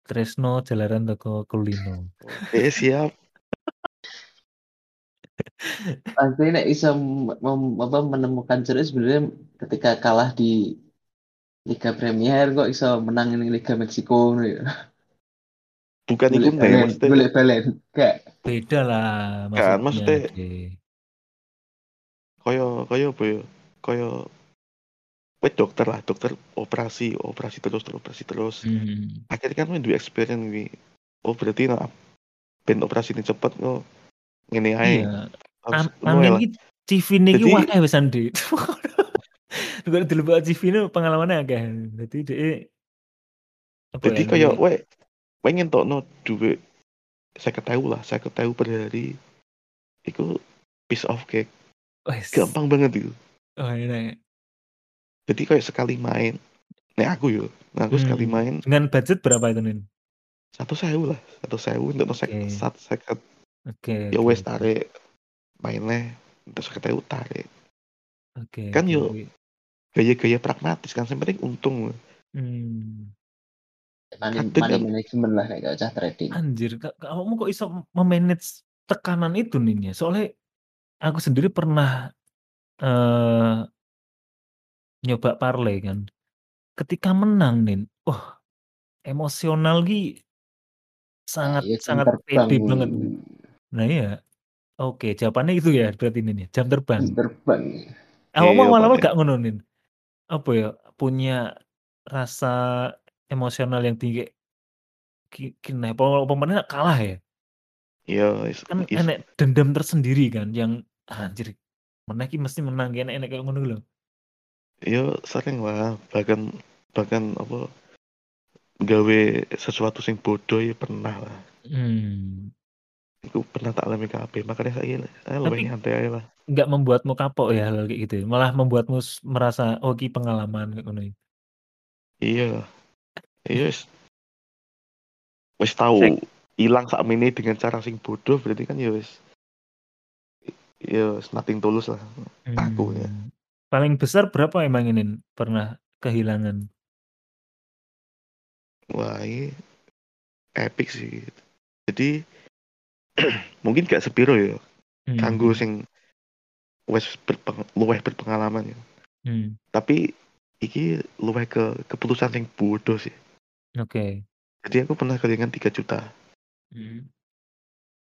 Speaker 1: Tresno jalaran teko kulino.
Speaker 4: Oke, siap.
Speaker 3: Pasti nek iso mem apa, menemukan ceruk sebenarnya ketika kalah di Liga Premier kok iso menang ning Liga Meksiko ngono ya.
Speaker 4: Bukan iku nih,
Speaker 3: balen
Speaker 4: maksudnya
Speaker 3: golek balen, gak?
Speaker 1: Beda lah
Speaker 4: Kan
Speaker 1: maksudnya,
Speaker 4: maksudnya
Speaker 1: Dre.
Speaker 4: kaya kaya apa ya, kaya kowe dokter lah, dokter operasi operasi terus operasi terus.
Speaker 1: Mmm.
Speaker 4: Akhirnya kan duwe experience kuwi. Oh berarti nek ben operasine cepet kok ngene ae.
Speaker 1: Iya. Amin iki CV-ne iki
Speaker 4: Jadi
Speaker 1: akeh wisan, Dik. Engko delok CV-ne pengalamannya akeh. Dadi dhek apa ya,
Speaker 4: Jadi kaya
Speaker 1: duwe
Speaker 4: kowe kowe ngentokno dhuwit 50.000 lah, 50.000 per hari. Iku piece of cake.
Speaker 1: Wes.
Speaker 4: Gampang banget itu.
Speaker 1: Oh, enak.
Speaker 4: Jadi kayak sekali main, nek aku yo, nah aku sekali
Speaker 1: Mmm.
Speaker 4: main
Speaker 1: Dengan budget berapa itu, Nin?
Speaker 4: 100.000 lah, 100.000 entukno sek
Speaker 1: Oke.
Speaker 4: sat seket.
Speaker 1: Oke
Speaker 4: Ya
Speaker 1: oke
Speaker 4: wes tarik, mainnya entuk 50.000 tarik.
Speaker 1: Oke
Speaker 4: Kan
Speaker 1: oke
Speaker 4: yo gaya-gaya pragmatis kan, sing penting untung.
Speaker 1: Mmm.
Speaker 3: Money
Speaker 4: kan
Speaker 3: management lah gak usah trading.
Speaker 1: Anjir, ka kamu kok iso me-manage tekanan itu, Nin, ya? Soalnya aku sendiri pernah, eee nyoba parlay kan. Ketika menang, Nin, wah emosional ki
Speaker 3: Nah,
Speaker 1: sangat
Speaker 3: iya jam
Speaker 1: sangat
Speaker 3: terbang.
Speaker 1: pede banget. Nah iya. Oke, jawabannya itu ya berarti, ya, jam
Speaker 3: Jam
Speaker 1: terbang.
Speaker 3: terbang.
Speaker 1: Awakmu
Speaker 4: Iya
Speaker 1: awal-awal
Speaker 4: pakai
Speaker 1: gak ngono? Apa ya, punya rasa emosional yang tinggi ki kene apa apa kalah ya?
Speaker 4: Iya, is
Speaker 1: Kan
Speaker 4: is
Speaker 1: enek dendam tersendiri kan yang, "Anjir, iki mesti menang," ki enek-enek kayak ngono lho.
Speaker 4: Iya sering lah, bahkan bahkan apa gawe sesuatu sing bodoh ya pernah lah.
Speaker 1: Mmm.
Speaker 4: Iku pernah tak alami kabeh, makanya saya luwih
Speaker 1: Tapi
Speaker 4: nyantai ae lah.
Speaker 1: nggak membuatmu kapok ya hal-hal kayak gitu ya? Malah membuatmu merasa, "Oh iki pengalaman," ngono ya?
Speaker 4: Iya. Ya wis wis
Speaker 1: Sek
Speaker 4: tau ilang sakmene dengan cara sing bodoh berarti kan ya wis ya nothing tulus lah aku ya.
Speaker 1: Paling besar berapa emang ini pernah kehilangan?
Speaker 4: Wah ini epic sih. Jadi mungkin gak sepiro ya kanggo
Speaker 1: Mhm.
Speaker 4: sing wis berpeng luwih berpengalaman ya.
Speaker 1: Mmm.
Speaker 4: Tapi iki luwih ke keputusan sing bodoh sih.
Speaker 1: Oke.
Speaker 4: Jadi aku pernah kehilangan 3 juta.
Speaker 1: Mhm.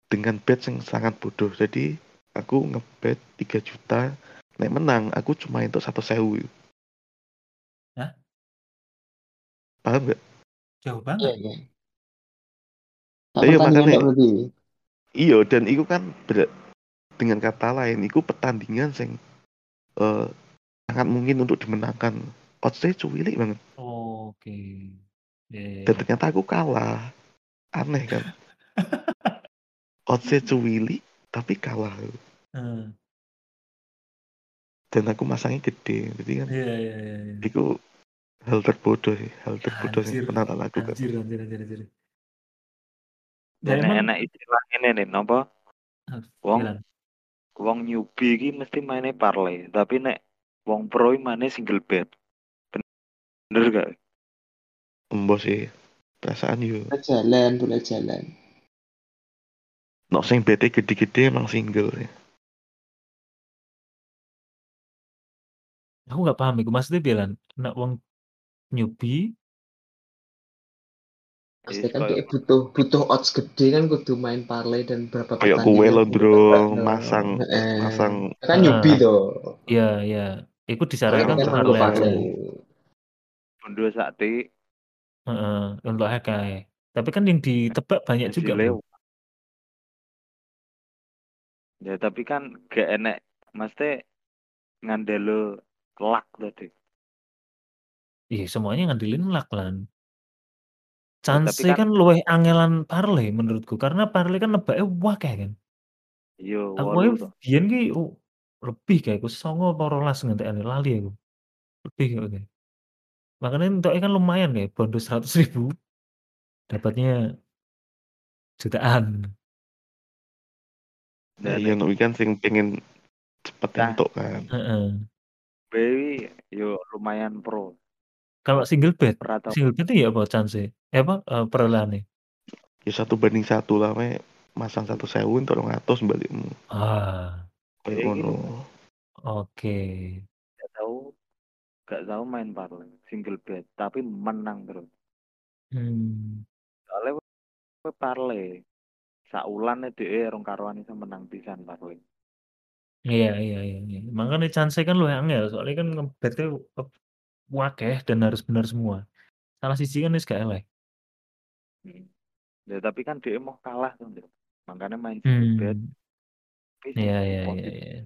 Speaker 4: Dengan bet sing sangat bodoh. Jadi aku ngebet 3 juta, nek menang aku cuma entuk 100.000.
Speaker 1: Hah?
Speaker 4: Paham gak?
Speaker 1: Jauh
Speaker 3: Iya
Speaker 1: banget.
Speaker 3: iya.
Speaker 4: Iya makanya
Speaker 3: tok berarti.
Speaker 4: iya dan iku kan ber- dengan kata lain iku pertandingan sing eh, sangat mungkin untuk dimenangkan. Oddsnya cuwilik banget.
Speaker 1: Oke. Ya ya
Speaker 4: Dan
Speaker 1: ya.
Speaker 4: ternyata aku kalah. Aneh kan? Odds-nya cuwili tapi kalah.
Speaker 1: Heeh.
Speaker 4: Dan aku masangnya gede. Jadi kan
Speaker 1: Iya iya iya iya.
Speaker 4: itu hal terbodoh sih, hal terbodoh
Speaker 1: Anjir,
Speaker 4: yang pernah tak lakukan.
Speaker 1: anjir anjir anjir anjir. Ya
Speaker 2: Dan
Speaker 1: emang
Speaker 2: enak istilah ini nih, napa?
Speaker 1: Ah,
Speaker 2: Wong
Speaker 1: bilang.
Speaker 2: wong newbie iki mesti mainnya parlay, tapi nek wong pro iki mainnya single bet. Bener gak?
Speaker 4: Embos sih. Perasaan yo.
Speaker 3: Boleh jalan, boleh jalan.
Speaker 4: Nok sing bete gede-gede emang single sih.
Speaker 1: Aku nggak paham iku maksudnya bilang nek wong newbie
Speaker 3: Pasti
Speaker 2: Yes,
Speaker 3: kan
Speaker 2: koyo-
Speaker 3: dia butuh butuh odds gede kan kudu main parlay dan berapa
Speaker 4: Kayak
Speaker 3: pertandingan
Speaker 4: kue lo
Speaker 3: kudu
Speaker 4: bro,
Speaker 3: no.
Speaker 4: masang
Speaker 3: Heeh.
Speaker 4: masang
Speaker 3: kan
Speaker 1: Ah.
Speaker 3: newbie tuh.
Speaker 1: Iya, iya. Iku
Speaker 3: Kan
Speaker 1: disarankan
Speaker 3: kan
Speaker 1: untuk parlay aja.
Speaker 3: parlay.
Speaker 2: Bondo sakti
Speaker 1: Heeh, untuk hekai. Tapi kan yang ditebak banyak juga, Bro.
Speaker 2: Ya tapi kan gak enek mesti ngandelo luck tadi.
Speaker 1: Iya, semuanya ngandelin luck lan.
Speaker 2: Ya,
Speaker 1: Chance
Speaker 2: tapi
Speaker 1: kan,
Speaker 2: kan-
Speaker 1: luwih angelan parlay menurutku karena parlay kan nebake wakeh kan.
Speaker 2: Yo
Speaker 1: Aku
Speaker 2: wolu
Speaker 1: ae
Speaker 2: to.
Speaker 1: biyen ki oh, lebih kayak aku 9 apa 12 ngentekane lali aku. Lebih kayaknya. Makanya entoknya kan lumayan kayak bondo 100.000 dapatnya jutaan.
Speaker 4: Ya
Speaker 2: Dan
Speaker 4: iya no kan sing pengen cepet
Speaker 2: Nah.
Speaker 4: entuk kan.
Speaker 1: Heeh.
Speaker 2: Bayi yo lumayan pro.
Speaker 1: Kalau single bet,
Speaker 2: Rata
Speaker 1: single bet itu ya apa chance Eh apa eh, perolehannya?
Speaker 4: Ya satu banding satu lah me masang satu sewu entuk 200 balikmu.
Speaker 1: Ah,
Speaker 4: Kayak ngono.
Speaker 1: oke.
Speaker 2: gak tahu gak tahu main parlay single bet tapi menang terus.
Speaker 1: Hmm.
Speaker 2: Soalnya we parlay saulan dhewe rong karuan iso menang pisan parlay.
Speaker 1: Iya iya iya iya. Makanya chance kan luwih angel soalnya kan ngebet ke wakeh dan harus benar semua. Salah siji kan wis gak eleh.
Speaker 2: Ya tapi kan dia mau kalah. Nduk. Makanya main bet.
Speaker 1: Hmm.
Speaker 2: tapi
Speaker 1: Iya
Speaker 2: sing
Speaker 1: iya iya
Speaker 2: positif.
Speaker 1: iya.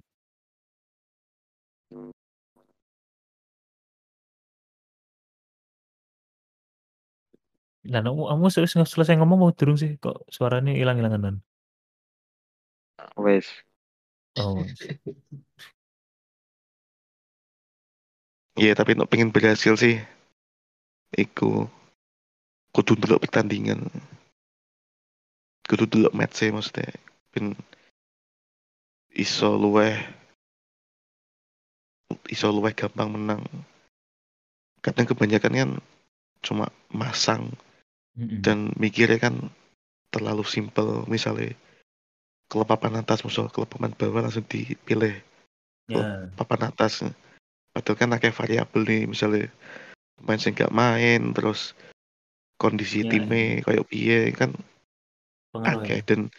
Speaker 1: Lah kamu kamu selesai selesai ngomong mau durung sih? Kok suaranya ilang-ilanganan?
Speaker 2: Wes.
Speaker 1: Oh.
Speaker 4: Iya tapi untuk pengen berhasil sih iku kudu delok pertandingan. Kudu delok match e maksudnya. Ben iso luweh iso luweh gampang menang. Kadang kebanyakan kan cuma masang
Speaker 1: Mm-mm.
Speaker 4: dan mikirnya kan terlalu simpel misalnya klub papan atas musuh klub papan bawah langsung dipilih.
Speaker 1: Ya.
Speaker 4: papan atas. Padahal kan akeh variabel nih misalnya pemain sing gak main terus kondisi
Speaker 1: Ya,
Speaker 4: timnya kayak piye kan akeh.
Speaker 1: ya.
Speaker 4: dan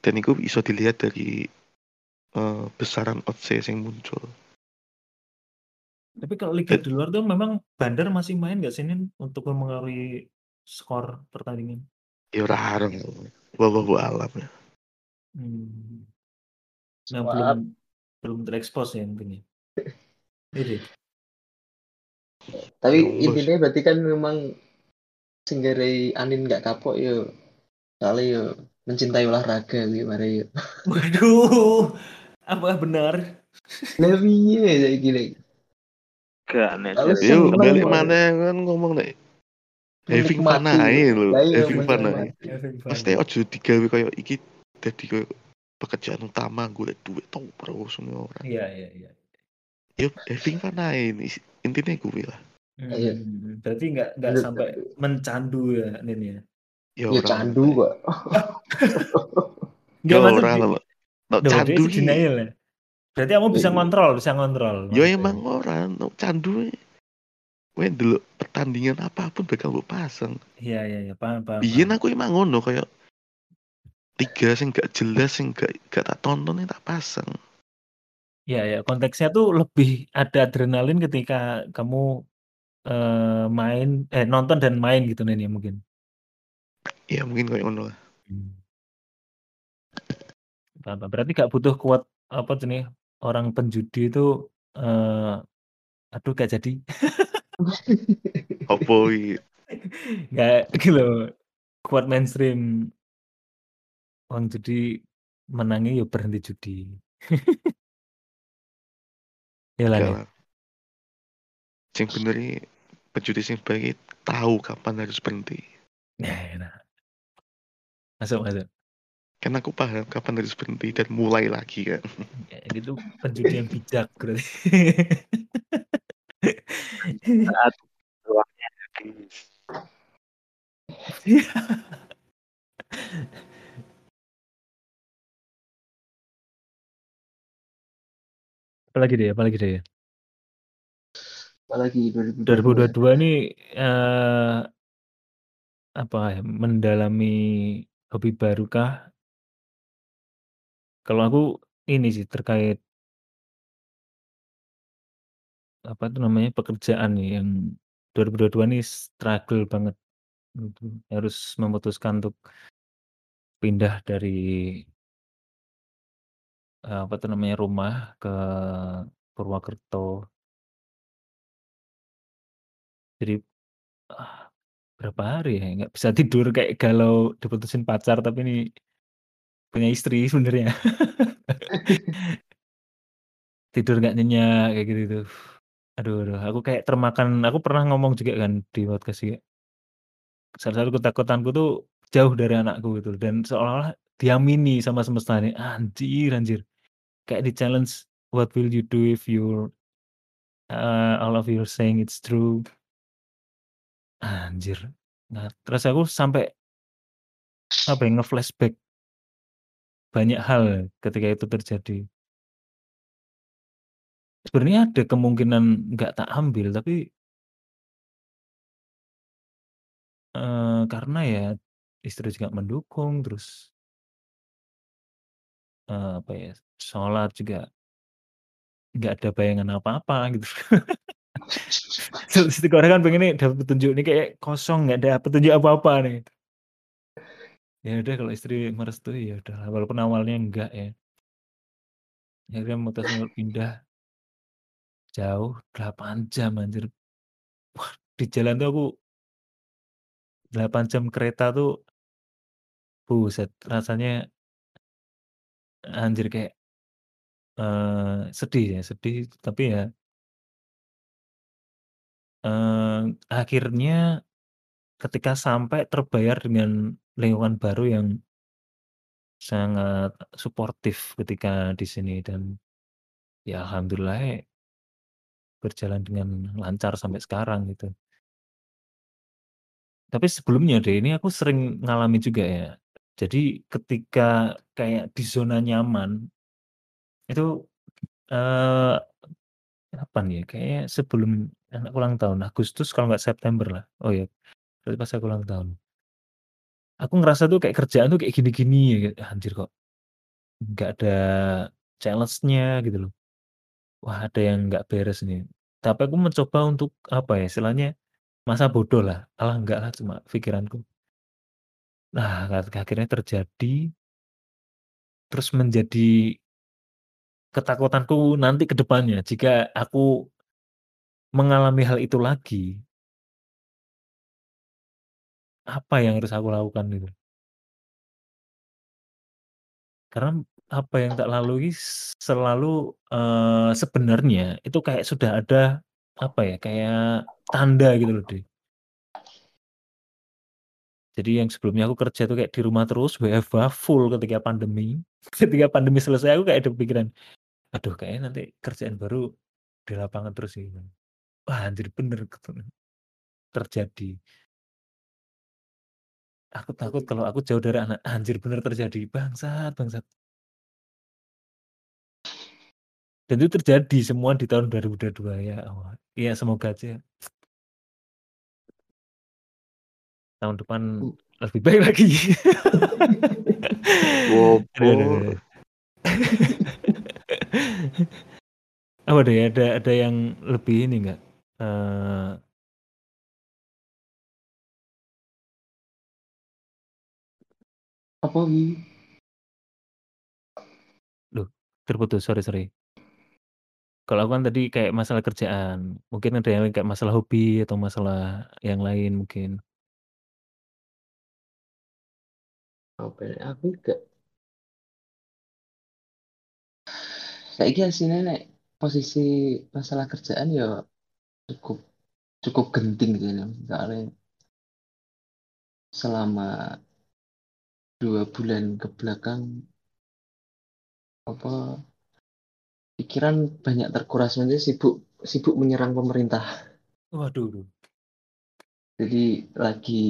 Speaker 4: dan itu bisa dilihat dari eh, besaran odds yang muncul.
Speaker 1: Tapi kalau liga di luar tuh memang Bandar masih main nggak sih Nin? Untuk mempengaruhi skor pertandingan?
Speaker 4: ya ora harem wawahu alam ya
Speaker 1: Hmm. Yang
Speaker 3: Swap.
Speaker 1: belum belum terekspos ya mungkin ya. Ini.
Speaker 3: Tapi
Speaker 4: Allah,
Speaker 3: intinya berarti kan memang singgare Anin nggak kapok yo. Soalnya yo mencintai olahraga gitu mari yo.
Speaker 1: Waduh, apakah benar?
Speaker 3: Lah piye ya gini.
Speaker 2: Gak nek jadi
Speaker 4: yuk balik mana kan ngomong nih having fun aja lho
Speaker 3: iya,
Speaker 4: having fun aja. Pasti ojo digawe kayak iki kayak pekerjaan utama gue duit tau bro semua orang
Speaker 1: Iya iya iya.
Speaker 4: yuk having fun aja ini intinya gue lah
Speaker 3: Iya.
Speaker 1: Hmm, berarti nggak nggak sampai mencandu ya Nin ya?
Speaker 4: ya
Speaker 3: Ya
Speaker 4: orang
Speaker 3: candu kok.
Speaker 4: ya
Speaker 1: Nggak maksud
Speaker 4: orang
Speaker 1: di-
Speaker 4: lah candu
Speaker 1: sih denial ya. Berarti kamu bisa
Speaker 3: Iya.
Speaker 1: ngontrol, bisa ngontrol.
Speaker 4: ya
Speaker 1: maksudnya.
Speaker 4: emang orang no, candu gue dulu pertandingan apa pun bakal gue pasang
Speaker 1: Iya iya iya, paham paham.
Speaker 4: biyen aku emang ngono kayak liga sing gak jelas sing gak gak tak tonton tak pasang
Speaker 1: Iya ya, konteksnya tuh lebih ada adrenalin ketika kamu eh, main, eh nonton dan main gitu Nin ya mungkin.
Speaker 4: ya mungkin kayak ngono lah
Speaker 1: paham. Berarti gak butuh kuat apa tuh nih orang penjudi itu eh aduh gak jadi.
Speaker 4: opo iki
Speaker 1: Gak gitu. Kuat mainstream. Uang judi menangnya ya berhenti judi. Ya Lan
Speaker 4: Enggak
Speaker 1: ya?
Speaker 4: lah. Sing bener iki penjudi sing baik iki tahu kapan harus berhenti.
Speaker 1: Nah, nah. Masuk masuk.
Speaker 4: Kan aku paham kapan harus berhenti dan mulai lagi kan.
Speaker 1: Ya, itu penjudi yang bijak berarti.
Speaker 2: Saat uangnya habis.
Speaker 1: Apalagi deh apalagi deh?
Speaker 3: Apalagi 2022.
Speaker 1: 2022 ini, eee apa ya, mendalami hobi baru kah? Kalau aku ini sih terkait apa itu namanya, pekerjaan nih yang 2022 ini struggle banget, mhm, harus memutuskan untuk pindah dari eee, apa tuh namanya, rumah ke Purwokerto. Jadi, ah, berapa hari ya, nggak bisa tidur kayak galau diputusin pacar tapi ini punya istri sebenarnya. Tidur nggak nyenyak kayak gitu tuh. Aduh aduh, aku kayak termakan aku pernah ngomong juga kan di podcast juga. Salah satu ketakutanku tuh jauh dari anakku gitu dan seolah-olah diamini sama semesta nih, anjir anjir. Kayak di-challenge, "What will you do if your eee, all of your saying it's true?" Anjir. Nah, terus aku sampai apa ya, nge-flashback banyak hal ketika itu terjadi. Sebenarnya ada kemungkinan nggak tak ambil tapi eee, karena ya istri juga mendukung, terus eee, apa ya, sholat juga nggak ada bayangan apa-apa gitu. Terus setiap orang kan pengennya dapat petunjuk, ini kayak kosong nggak ada petunjuk apa-apa nih. Ya udah kalau istri merestui, ya udahlah, walaupun awalnya enggak ya. Akhirnya memutuskan untuk pindah. Jauh 8 jam anjir. Wah, di jalan tuh aku 8 jam kereta tuh buset rasanya anjir kayak eee, sedih ya, sedih tapi ya eee, akhirnya ketika sampai terbayar dengan lingkungan baru yang sangat suportif ketika di sini dan ya alhamdulillah berjalan dengan lancar sampai sekarang gitu. Tapi sebelumnya deh, ini aku sering ngalamin juga ya. Jadi ketika kayak di zona nyaman itu, eee, kapan ya, kayaknya sebelum anak ulang tahun, Agustus kalau nggak September lah. Oh ya, berarti pas aku ulang tahun. Aku ngerasa tuh kayak kerjaan tuh kayak gini-gini ya, anjir kok nggak ada challenge-nya gitu loh. Wah ada yang nggak beres nih. Tapi aku mencoba untuk apa ya, istilahnya masa bodoh lah, alah enggak lah cuma pikiranku. Nah, akhirnya terjadi terus menjadi ketakutanku nanti ke depannya jika aku mengalami hal itu lagi apa yang harus aku lakukan gitu. Karena apa yang tak lalui selalu, eee, sebenarnya itu kayak sudah ada, apa ya, kayak tanda gitu loh, Dek. Jadi yang sebelumnya aku kerja tuh kayak di rumah terus, WFH full ketika pandemi. Ketika pandemi selesai aku kayak ada pikiran, "Aduh kayaknya nanti kerjaan baru di lapangan terus sih." Wah anjir bener gitu, terjadi. Aku takut kalau aku jauh dari anak, anjir bener terjadi, bangsat bangsat. Dan itu terjadi semua di tahun 2022 ya Allah. Iya semoga aja tahun depan
Speaker 3: Hmm.
Speaker 1: lebih baik lagi. Aduh. Apa deh, ada ada yang lebih ini enggak, eee
Speaker 3: Apa Wi?
Speaker 1: Loh, terputus, sorry sorry. Kalau aku kan tadi kayak masalah kerjaan, mungkin ada yang kayak masalah hobi atau masalah yang lain mungkin.
Speaker 3: Apa ya, aku gak saiki asine nek posisi masalah kerjaan ya cukup cukup genting gitu ya. soalnya selama dua bulan ke belakang apa pikiran banyak terkuras nanti sibuk sibuk menyerang pemerintah
Speaker 1: Waduh.
Speaker 3: jadi lagi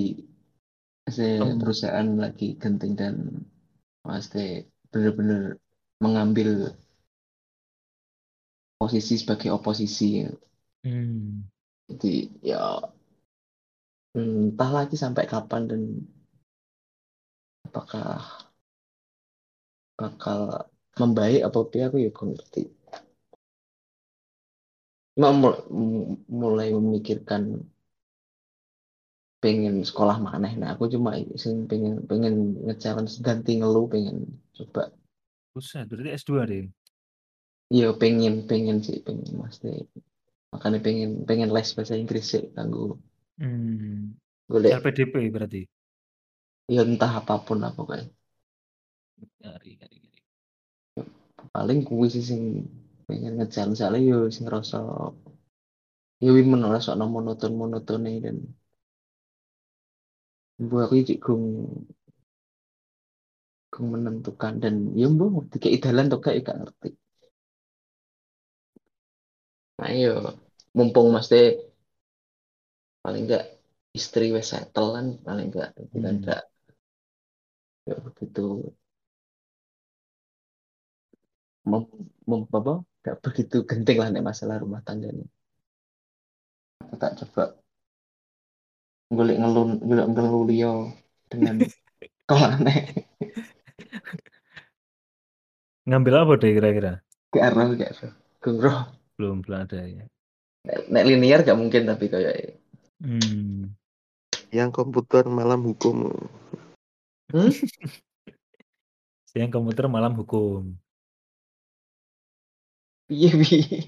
Speaker 1: Em.
Speaker 3: perusahaan lagi genting dan pasti benar-benar mengambil posisi sebagai oposisi
Speaker 1: Hmm.
Speaker 3: jadi ya hmm, entah lagi sampai kapan dan apakah bakal membaik apa tidak aku ya ngerti mulai memikirkan pengen sekolah maneh nah aku cuma sing pengen pengen nge-challenge ganti ngeluh pengen coba
Speaker 1: Buset, berarti S2 deh.
Speaker 3: ya pengen pengen sih pengen mesti makanya pengen pengen les bahasa Inggris sih kanggo
Speaker 1: Hmm.
Speaker 3: golek
Speaker 1: LPDP berarti.
Speaker 3: ya entah apa pun lah pokoknya
Speaker 1: Ngeri, ngeri, ngeri.
Speaker 3: paling kuwi sih sing pengen ngejalan soalnya yo sing rasa ya wi menolak sok monoton monoton dan buat aku iki gung gung menentukan. Dan ya mbok dikei dalan tuh kayak gak ngerti. Nah yo mumpung mesti paling enggak istri wes settle kan paling enggak kita
Speaker 1: Hmm.
Speaker 3: enggak ya begitu. Mem, mem apa? Enggak begitu genting lah nih masalah rumah tangga ini. Aku tak coba golek ngelun golek ngeluh liyo dengan kalau aneh
Speaker 1: Ngambil apa deh kira-kira?
Speaker 3: gak arah gak roh
Speaker 1: Belum, belum ada ya.
Speaker 3: nek linear gak mungkin tapi kayak
Speaker 1: Hmm.
Speaker 4: Yang komputer malam hukum.
Speaker 3: hmm?
Speaker 1: Siang komputer malam hukum.
Speaker 3: iya bi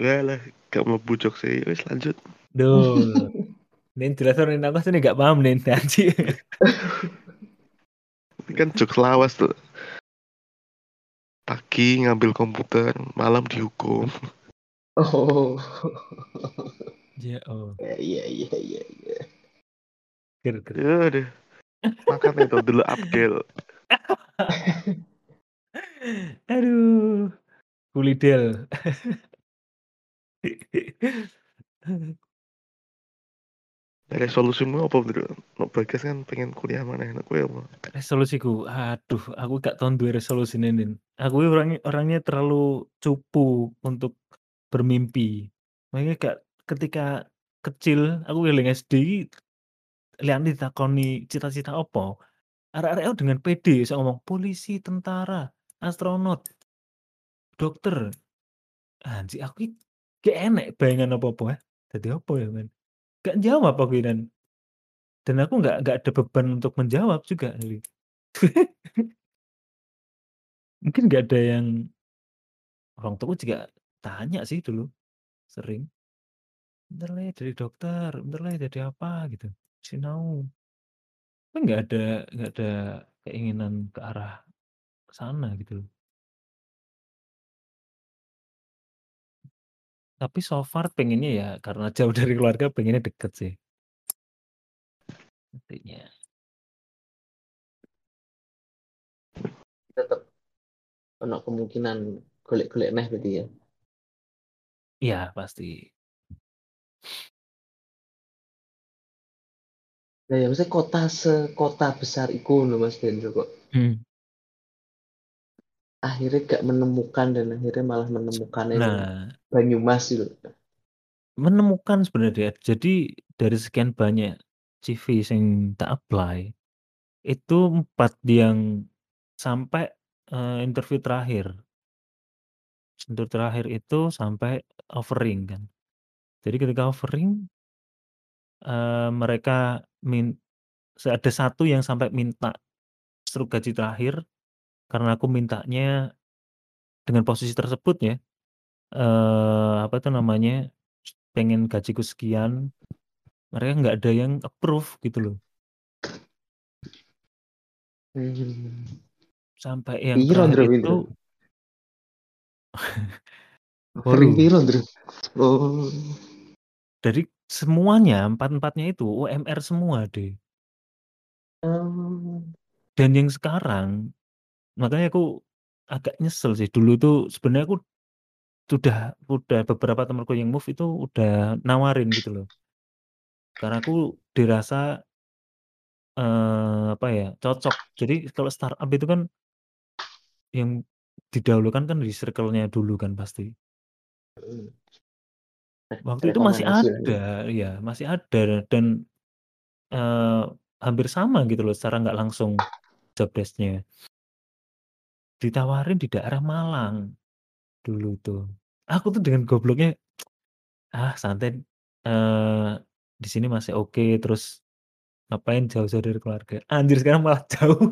Speaker 4: Lah lah, gak mau bucok sih. Wes lanjut.
Speaker 1: Duh. Nin jelas orang aku sini gak paham Nin. Anjir.
Speaker 4: Ini kan jokes lawas tuh. Pagi ngambil komputer, malam dihukum.
Speaker 3: oh
Speaker 1: Ya oh.
Speaker 3: iya iya iya iya
Speaker 1: Ger, ger.
Speaker 4: Ya udah. Makan itu dulu Abdel.
Speaker 1: Aduh. Kulidel.
Speaker 4: Resolusimu apa bro? No bagas kan pengen kuliah mana? Nah, gue apa?
Speaker 1: Resolusiku, aduh, aku gak tahun dua resolusi Nin. Aku orangnya orangnya terlalu cupu untuk bermimpi. Makanya gak ketika kecil aku eling SD lihat ditakoni cita-cita apa arek-arek dengan pede bisa ngomong polisi tentara astronot dokter anjir aku gak enek bayangan apa-apa ya jadi apa ya men gak jawab aku dan dan aku nggak nggak ada beban untuk menjawab juga jadi mungkin nggak ada yang orang tua juga tanya sih dulu sering. Bentar lah ya jadi dokter bentar lah ya jadi apa? gitu. Sinau tapi nggak ada nggak ada keinginan ke arah sana gitu Tapi so far pengennya ya karena jauh dari keluarga pengennya deket sih. Intinya.
Speaker 3: tetap ono kemungkinan golek-golek neh berarti ya
Speaker 1: Iya pasti.
Speaker 3: nah ya maksudnya kota sekota besar iku loh mas Dendro kok
Speaker 1: Hmm.
Speaker 3: Akhirnya gak menemukan dan akhirnya malah menemukan
Speaker 1: Nah,
Speaker 3: Banyumas itu
Speaker 1: menemukan sebenarnya. Jadi dari sekian banyak CV yang tak apply, itu empat yang sampai eh, interview terakhir. Interview terakhir itu sampai offering kan. Jadi ketika offering, eh, mereka min ada satu yang sampai minta struk gaji terakhir karena aku mintanya dengan posisi tersebut ya. eh apa itu namanya? Pengen gajiku sekian, mereka nggak ada yang approve gitu loh. Sampai yang
Speaker 3: Piro,
Speaker 1: terakhir itu Waduh.
Speaker 3: piro, Ndro? Oh.
Speaker 1: Dari semuanya, empat-empatnya itu UMR semua deh.
Speaker 3: Oh.
Speaker 1: Dan yang sekarang, makanya aku agak nyesel sih. Dulu tuh sebenarnya aku sudah udah beberapa temanku yang move itu udah nawarin gitu loh. Karena aku dirasa eee, apa ya, cocok. Jadi kalau startup itu kan yang didahulukan kan di circle-nya dulu kan pasti.
Speaker 3: Mhm.
Speaker 1: Waktu itu masih
Speaker 3: Rekomendasi ya.
Speaker 1: ada, iya, masih ada dan, eee, hampir sama gitu loh secara nggak langsung job desk-nya. Ditawarin di daerah Malang dulu tuh. Aku tuh dengan gobloknya, "Ah, santai, eee, di sini masih oke, terus ngapain jauh-jauh dari keluarga." Anjir sekarang malah jauh.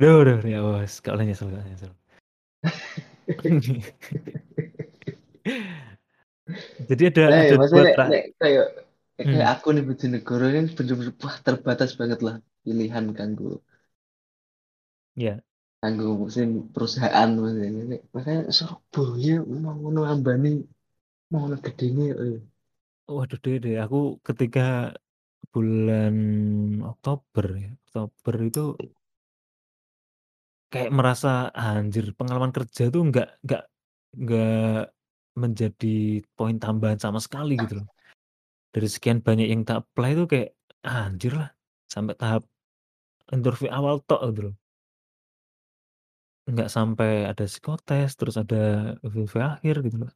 Speaker 1: Duh duh, ya bos, gak boleh nyesel gak boleh nyesel. Jadi ada
Speaker 3: Lah
Speaker 1: ada
Speaker 3: ya
Speaker 1: 2
Speaker 3: maksudnya nek
Speaker 1: tra
Speaker 3: nek kayak nek kayak
Speaker 1: Hmm.
Speaker 3: aku nih Bojonegoro kan bener-bener wah terbatas banget lah pilihan kanggo
Speaker 1: Iya.
Speaker 3: kanggo musim perusahaan maksudnya. Makanya Surabaya mau ngono ambane mau ngono gedene eh.
Speaker 1: Waduh deh deh, aku ketika bulan Oktober ya, Oktober itu kayak merasa, anjir pengalaman kerja tuh nggak nggak nggak menjadi poin tambahan sama sekali gitu loh. Dari sekian banyak yang tak apply itu kayak, anjir lah, sampai tahap interview awal tok gitu loh. Nggak sampai ada psikotes, terus ada interview akhir gitu loh.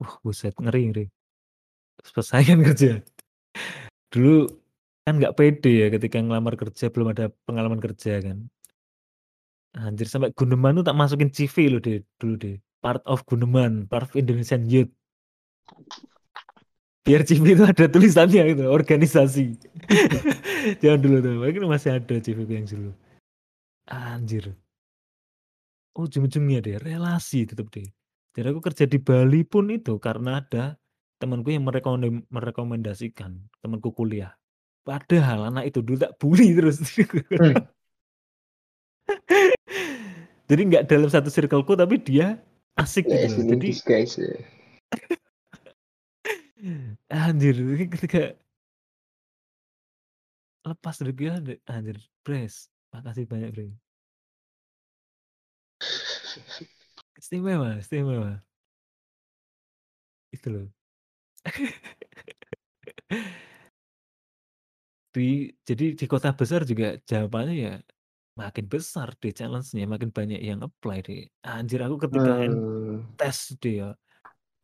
Speaker 1: Wah buset, ngeri ngeri. Persaingan kerja. Dulu kan nggak pede ya ketika ngelamar kerja, belum ada pengalaman kerja kan. Anjir sampai Guneman tuh tak masukin CV loh deh, dulu deh. Part of Guneman, part of Indonesian Youth. Biar CV itu ada tulisannya gitu, organisasi. Jangan dulu tuh, mungkin masih ada CV yang dulu. Anjir. Ujung-ujungnya deh, relasi tetep deh. Jadi aku kerja di Bali pun itu karena ada temanku yang merekomendam merekomendasikan, temanku kuliah. Padahal anak itu dulu tak bully terus.
Speaker 3: Hmm.
Speaker 1: Jadi nggak dalam satu circle-ku tapi dia asik gitu loh.
Speaker 3: Blessing in
Speaker 1: Jadi
Speaker 3: disguise ya.
Speaker 1: anjir, ini ketika lepas dari dia anjir, Bres, makasih banyak, Bre. Istimewa istimewa. Itu loh. Di jadi di kota besar juga jawabannya ya makin besar deh challenge-nya, makin banyak yang apply deh. Anjir aku ketika
Speaker 3: Hmm.
Speaker 1: tes deh ya,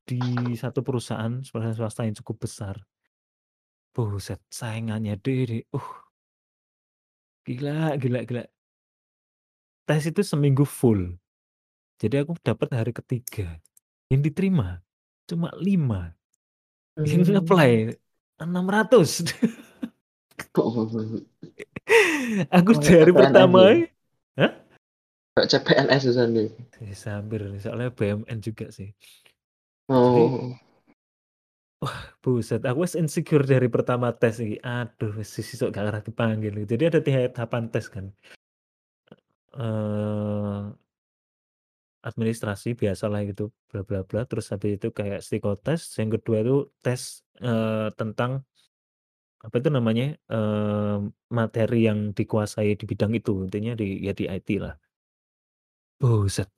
Speaker 1: di satu perusahaan perusahaan swasta yang cukup besar. Buset, saingannya deh deh, uh. Gila gila gila. Tes itu seminggu full. Jadi aku dapat hari ketiga. Yang diterima cuma 5. Yang
Speaker 3: Hmm.
Speaker 1: nge-apply 600. Aku dari
Speaker 3: CPNS
Speaker 1: pertama
Speaker 3: ya.
Speaker 1: hah?
Speaker 3: Kayak CPNS Susan nih.
Speaker 1: Bisa hampir, soalnya BUMN juga sih. Jadi
Speaker 3: Oh.
Speaker 1: wah buset, aku wis insecure dari pertama tes iki. Aduh wis sesuk gak arah dipanggil. Jadi ada 3 tahapan tes kan. Eee administrasi biasalah gitu, bla bla bla, terus habis itu kayak psikotes, yang kedua itu tes, tentang apa itu namanya, materi yang dikuasai di bidang itu, intinya di ya di IT lah. Buset.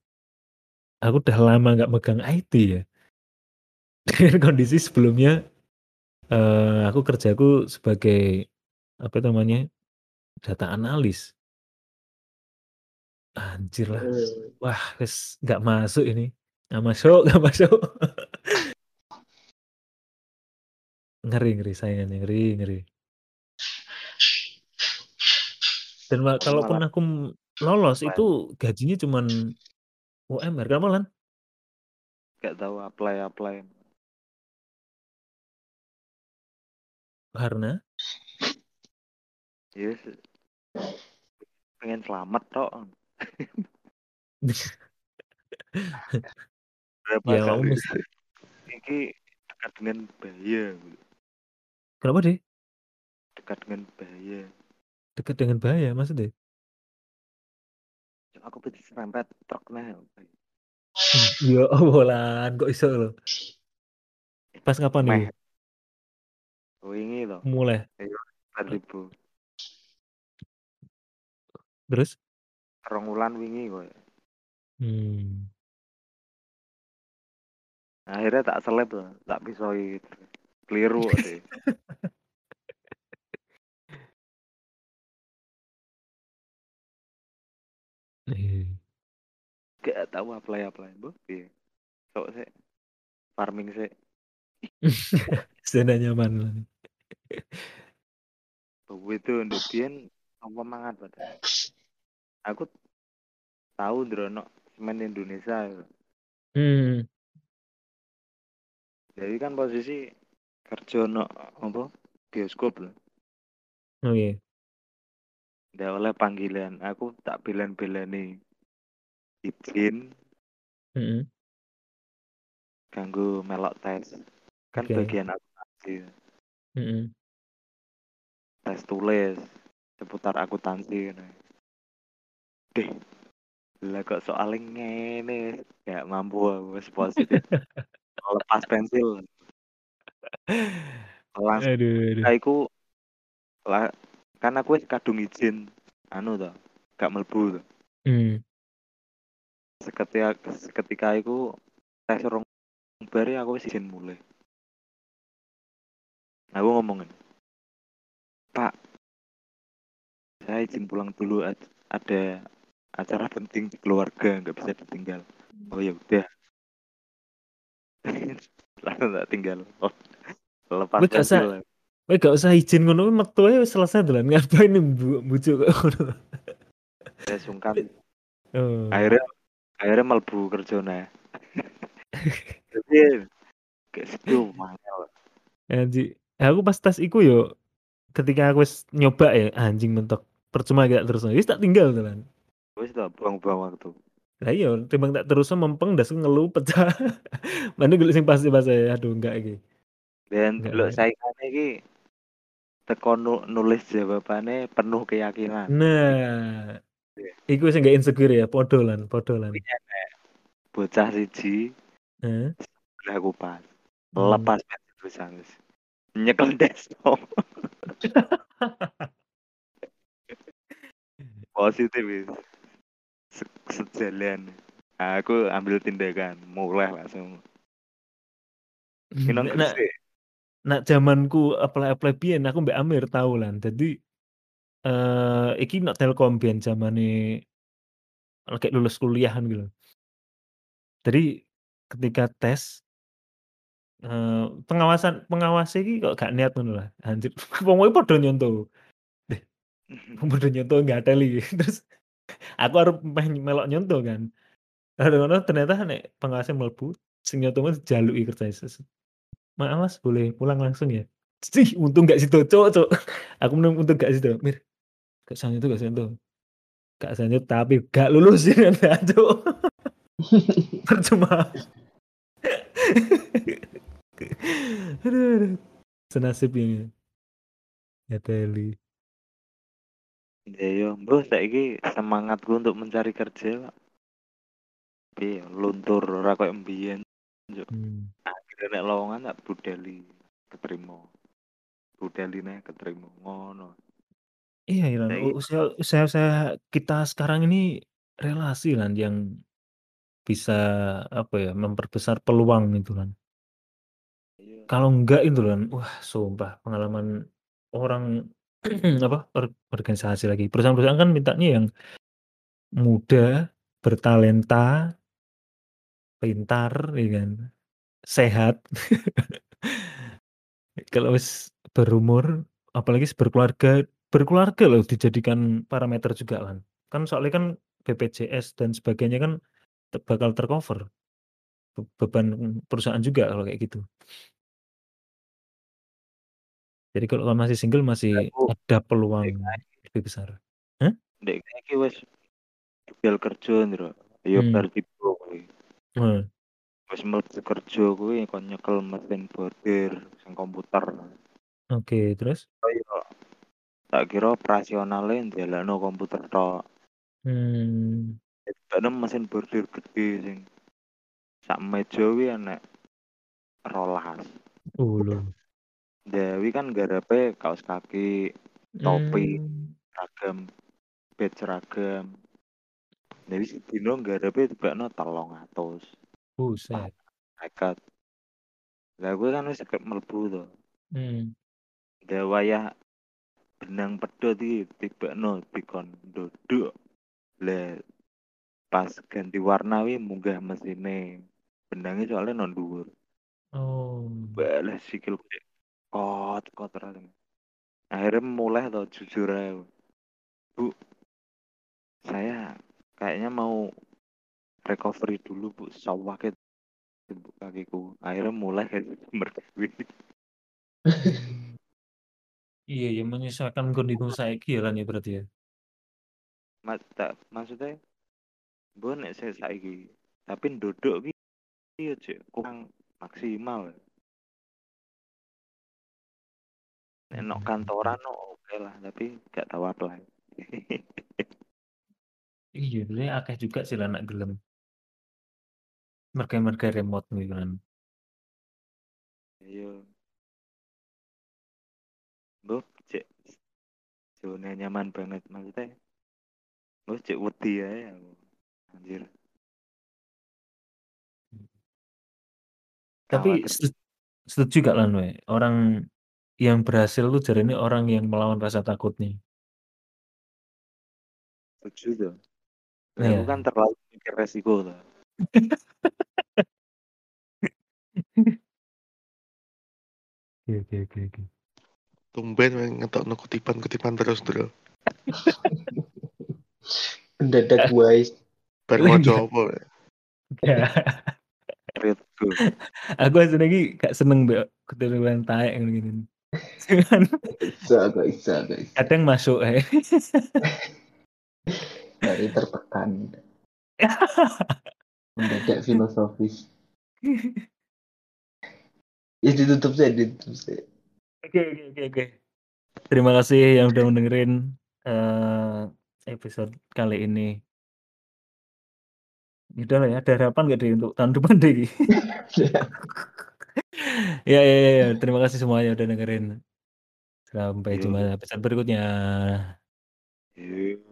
Speaker 1: Aku udah lama nggak megang IT ya. Dengan kondisi sebelumnya, eee, aku kerjaku sebagai apa namanya, data analis. Anjir lah.
Speaker 3: Hmm.
Speaker 1: Wah wis nggak masuk ini, nggak masuk nggak masuk. Ngeri ngeri saingannya, ngeri ngeri. Dan ma kalaupun
Speaker 2: Malah
Speaker 1: aku lolos
Speaker 2: apply.
Speaker 1: itu gajinya cuman UMR. Kamu, Lan?
Speaker 2: Gak tahu apply-apply.
Speaker 1: Karena?
Speaker 2: Yes. Pengen selamat tok. Berapa
Speaker 1: Ya
Speaker 2: kali
Speaker 1: mesti
Speaker 2: iki dekat dengan bahaya.
Speaker 1: Kenapa, deh?
Speaker 2: dekat dengan bahaya.
Speaker 1: Dekat dengan bahaya maksudnya?
Speaker 2: Aku bisa serempet truk nah.
Speaker 1: Ya Allah lan kok iso lho. Pas kapan nih?
Speaker 2: Wingi loh.
Speaker 1: Mulai.
Speaker 2: ribu.
Speaker 1: Terus?
Speaker 2: Rong wulan wingi kok.
Speaker 1: Hmm.
Speaker 2: Akhirnya tak seleb tak pisoi. Keliru.
Speaker 1: Iya.
Speaker 2: Gak tahu apply apply bu. Iya. Sok sih. Farming sih.
Speaker 1: Zona nyaman lah.
Speaker 2: Bu itu untuk bian apa mangat pada. Aku tahu drono semen Indonesia.
Speaker 1: Hmm.
Speaker 2: Jadi kan posisi kerja no apa bioskop loh.
Speaker 1: Oke.
Speaker 2: Nggak oleh panggilan. Aku tak belen-beleni izin
Speaker 1: Heeh.
Speaker 2: ganggu melok tes. Kan
Speaker 1: Oke.
Speaker 2: bagian akuntansi.
Speaker 1: Heeh.
Speaker 2: Tes tulis seputar akuntansi. Nah. Deh. Lah kok soalnya ngene gak mampu aku positif. Lepas pensil. Langsung
Speaker 1: Aduh, aduh.
Speaker 2: aku lah kan aku kadung izin anu to gak mlebu to.
Speaker 1: Hmm.
Speaker 2: seketika seketika itu tes rong bare aku wis izin mulai aku ngomongin pak saya izin pulang dulu ad- ada acara penting di keluarga nggak bisa ditinggal oh ya udah langsung tak tinggal oh lepas
Speaker 1: gak usah- Kowe gak usah izin ngono kuwi metu ae selesai dolan. Ngapain bu bujuk kok ngono.
Speaker 2: saya sungkan
Speaker 1: Oh.
Speaker 2: akhirnya akhirnya melbu kerjanya jadi kayak situ mangel
Speaker 1: Anjing. Aku pas tes iku yo ketika aku nyoba ya anjing mentok percuma gak terus wis tak tinggal dolan.
Speaker 2: Wis tak buang-buang waktu
Speaker 1: Lah iya timbang tak terus mempeng das ngeluh pecah. Mana golek sing pasti pas saya aduh enggak iki. Nggak,
Speaker 2: delok saingane iki teko nu- nulis jawabannya penuh keyakinan.
Speaker 1: Nah, iku sing gak insecure ya, podo lan, podo lan.
Speaker 2: Bocah siji
Speaker 1: Heeh.
Speaker 2: aku pas.
Speaker 1: Hmm.
Speaker 2: Lepas tulisan wis. Nyekel desktop. Positif Sejalan. Aku ambil tindakan, mulai langsung. Kinong
Speaker 1: Nah, nah zamanku apply-apply biyen aku mbak Amir tau lan. Jadi eh iki nak Telkom biyen zamane lagi lulus kuliahan gitu. Jadi ketika tes eh pengawasan pengawas iki kok gak niat ngono lah. Anjir, kuwi padha nyontoh. Wong padha nyontoh nggak teli. Terus aku meh melok nyontoh kan. Ngono ternyata nek pengawasnya mlebu sing nyontoh mah dijaluki kerjanya ses. Maaf Mas, boleh pulang langsung ya? Sih, untung gak situ, cok, cok. Aku menang untung gak situ. Mir, gak sang itu gak sentuh. Gak sanjut tapi gak lulus ya cok. Percuma. aduh, aduh. Senasib ini. Ya teli.
Speaker 2: Ya yo, bro, saiki semangatku untuk mencari kerja Pak. Piye luntur ora koyo mbiyen.
Speaker 1: Hmm.
Speaker 2: Akhirnya nek lowongan tak budeli keterima. Nih keterima ngono.
Speaker 1: Iya, Iran.
Speaker 2: Saiki
Speaker 1: Usia, usia, usia kita sekarang ini relasi lan yang bisa apa ya memperbesar peluang itu kan.
Speaker 2: iya.
Speaker 1: Kalau enggak itu kan, wah sumpah pengalaman orang apa or- organisasi lagi perusahaan-perusahaan kan mintanya yang muda, bertalenta, pintar, ya kan, sehat. Kalau berumur, apalagi berkeluarga, berkeluarga loh dijadikan parameter juga kan. Kan soalnya kan BPJS dan sebagainya kan bakal tercover Be- beban perusahaan juga kalau kayak gitu. Jadi kalau kamu masih single masih
Speaker 2: Aku
Speaker 1: ada peluang
Speaker 2: Dek,
Speaker 1: lebih besar.
Speaker 2: Dek iki wis bel kerja ndro. Ya
Speaker 1: Hmm.
Speaker 2: bar kuwi.
Speaker 1: Hmm.
Speaker 2: Wis mlebu kerja kuwi kon nyekel mesin bordir sing komputer.
Speaker 1: Oke, terus?
Speaker 2: Kaya tak kira operasionale ndelokno komputer tok.
Speaker 1: Hmm.
Speaker 2: Tibakno mesin bordir gede sing sak meja kuwi enek rolas.
Speaker 1: Oh.
Speaker 2: Dewi kan garepe kaos kaki, Topi.
Speaker 1: Mmm.
Speaker 2: seragam, badge seragam. Dewi sedino garepe tibakno 300.
Speaker 1: Buset.
Speaker 2: Nekat. Lah kuwi kan wis mlebu to.
Speaker 1: Hmm.
Speaker 2: Lah wayah benang pedhot iki tibakno dikon ndodok. Lah pas ganti warna wi munggah mesine. Benangnya soalnya nang dhuwur.
Speaker 1: Oh.
Speaker 2: Balah sikilku cek kot kot. Akhirnya mulai to jujur aja. Bu, saya kayaknya mau recovery dulu bu, sawake bu kakiku. Akhirnya mulai merdewi.
Speaker 1: Iya ya menyesuaikan kondisi saiki ya lan ya berarti ya.
Speaker 2: Mas, tak, maksudnya gue nek saya saiki tapi ki iya cek kurang maksimal. Nek nok kantoran no oke lah tapi gak tahu apply.
Speaker 1: Iya, sebenarnya akeh juga sih lah anak gelem. Merga-merga remote gitu kan.
Speaker 2: Iya. Gue cek zona nyaman banget maksudnya. Gue cek wedi ya anjir.
Speaker 1: Tapi setuju gak lan we, orang yang berhasil tuh jarine orang yang melawan rasa takutnya.
Speaker 2: Setuju tuh. Lah, Aku
Speaker 1: Iya.
Speaker 2: kan terlalu mikir resiko tuh.
Speaker 1: Oke oke oke oke.
Speaker 4: Tumben weh ngetokno kutipan-kutipan terus, Bro.
Speaker 3: Mendadak guys.
Speaker 4: Bar
Speaker 1: Iya.
Speaker 4: maca apa? weh?
Speaker 1: Ya. Aku asline iki gak seneng mbek keturunan taek. Cuman
Speaker 3: Bisa, gak bisa, gak bisa.
Speaker 1: kadang masuk ae.
Speaker 3: Dari tertekan. Mendadak filosofis. Ya ditutup saya, ditutup saya.
Speaker 1: Oke oke oke oke. Terima kasih yang udah mendengerin eh, episode kali ini. Udah lah ya, ada harapan gak deh untuk tahun depan deh? Ya, ya, ya, ya, terima kasih semuanya udah dengerin. Sampai
Speaker 2: Yo.
Speaker 1: jumpa episode berikutnya.
Speaker 2: Iya.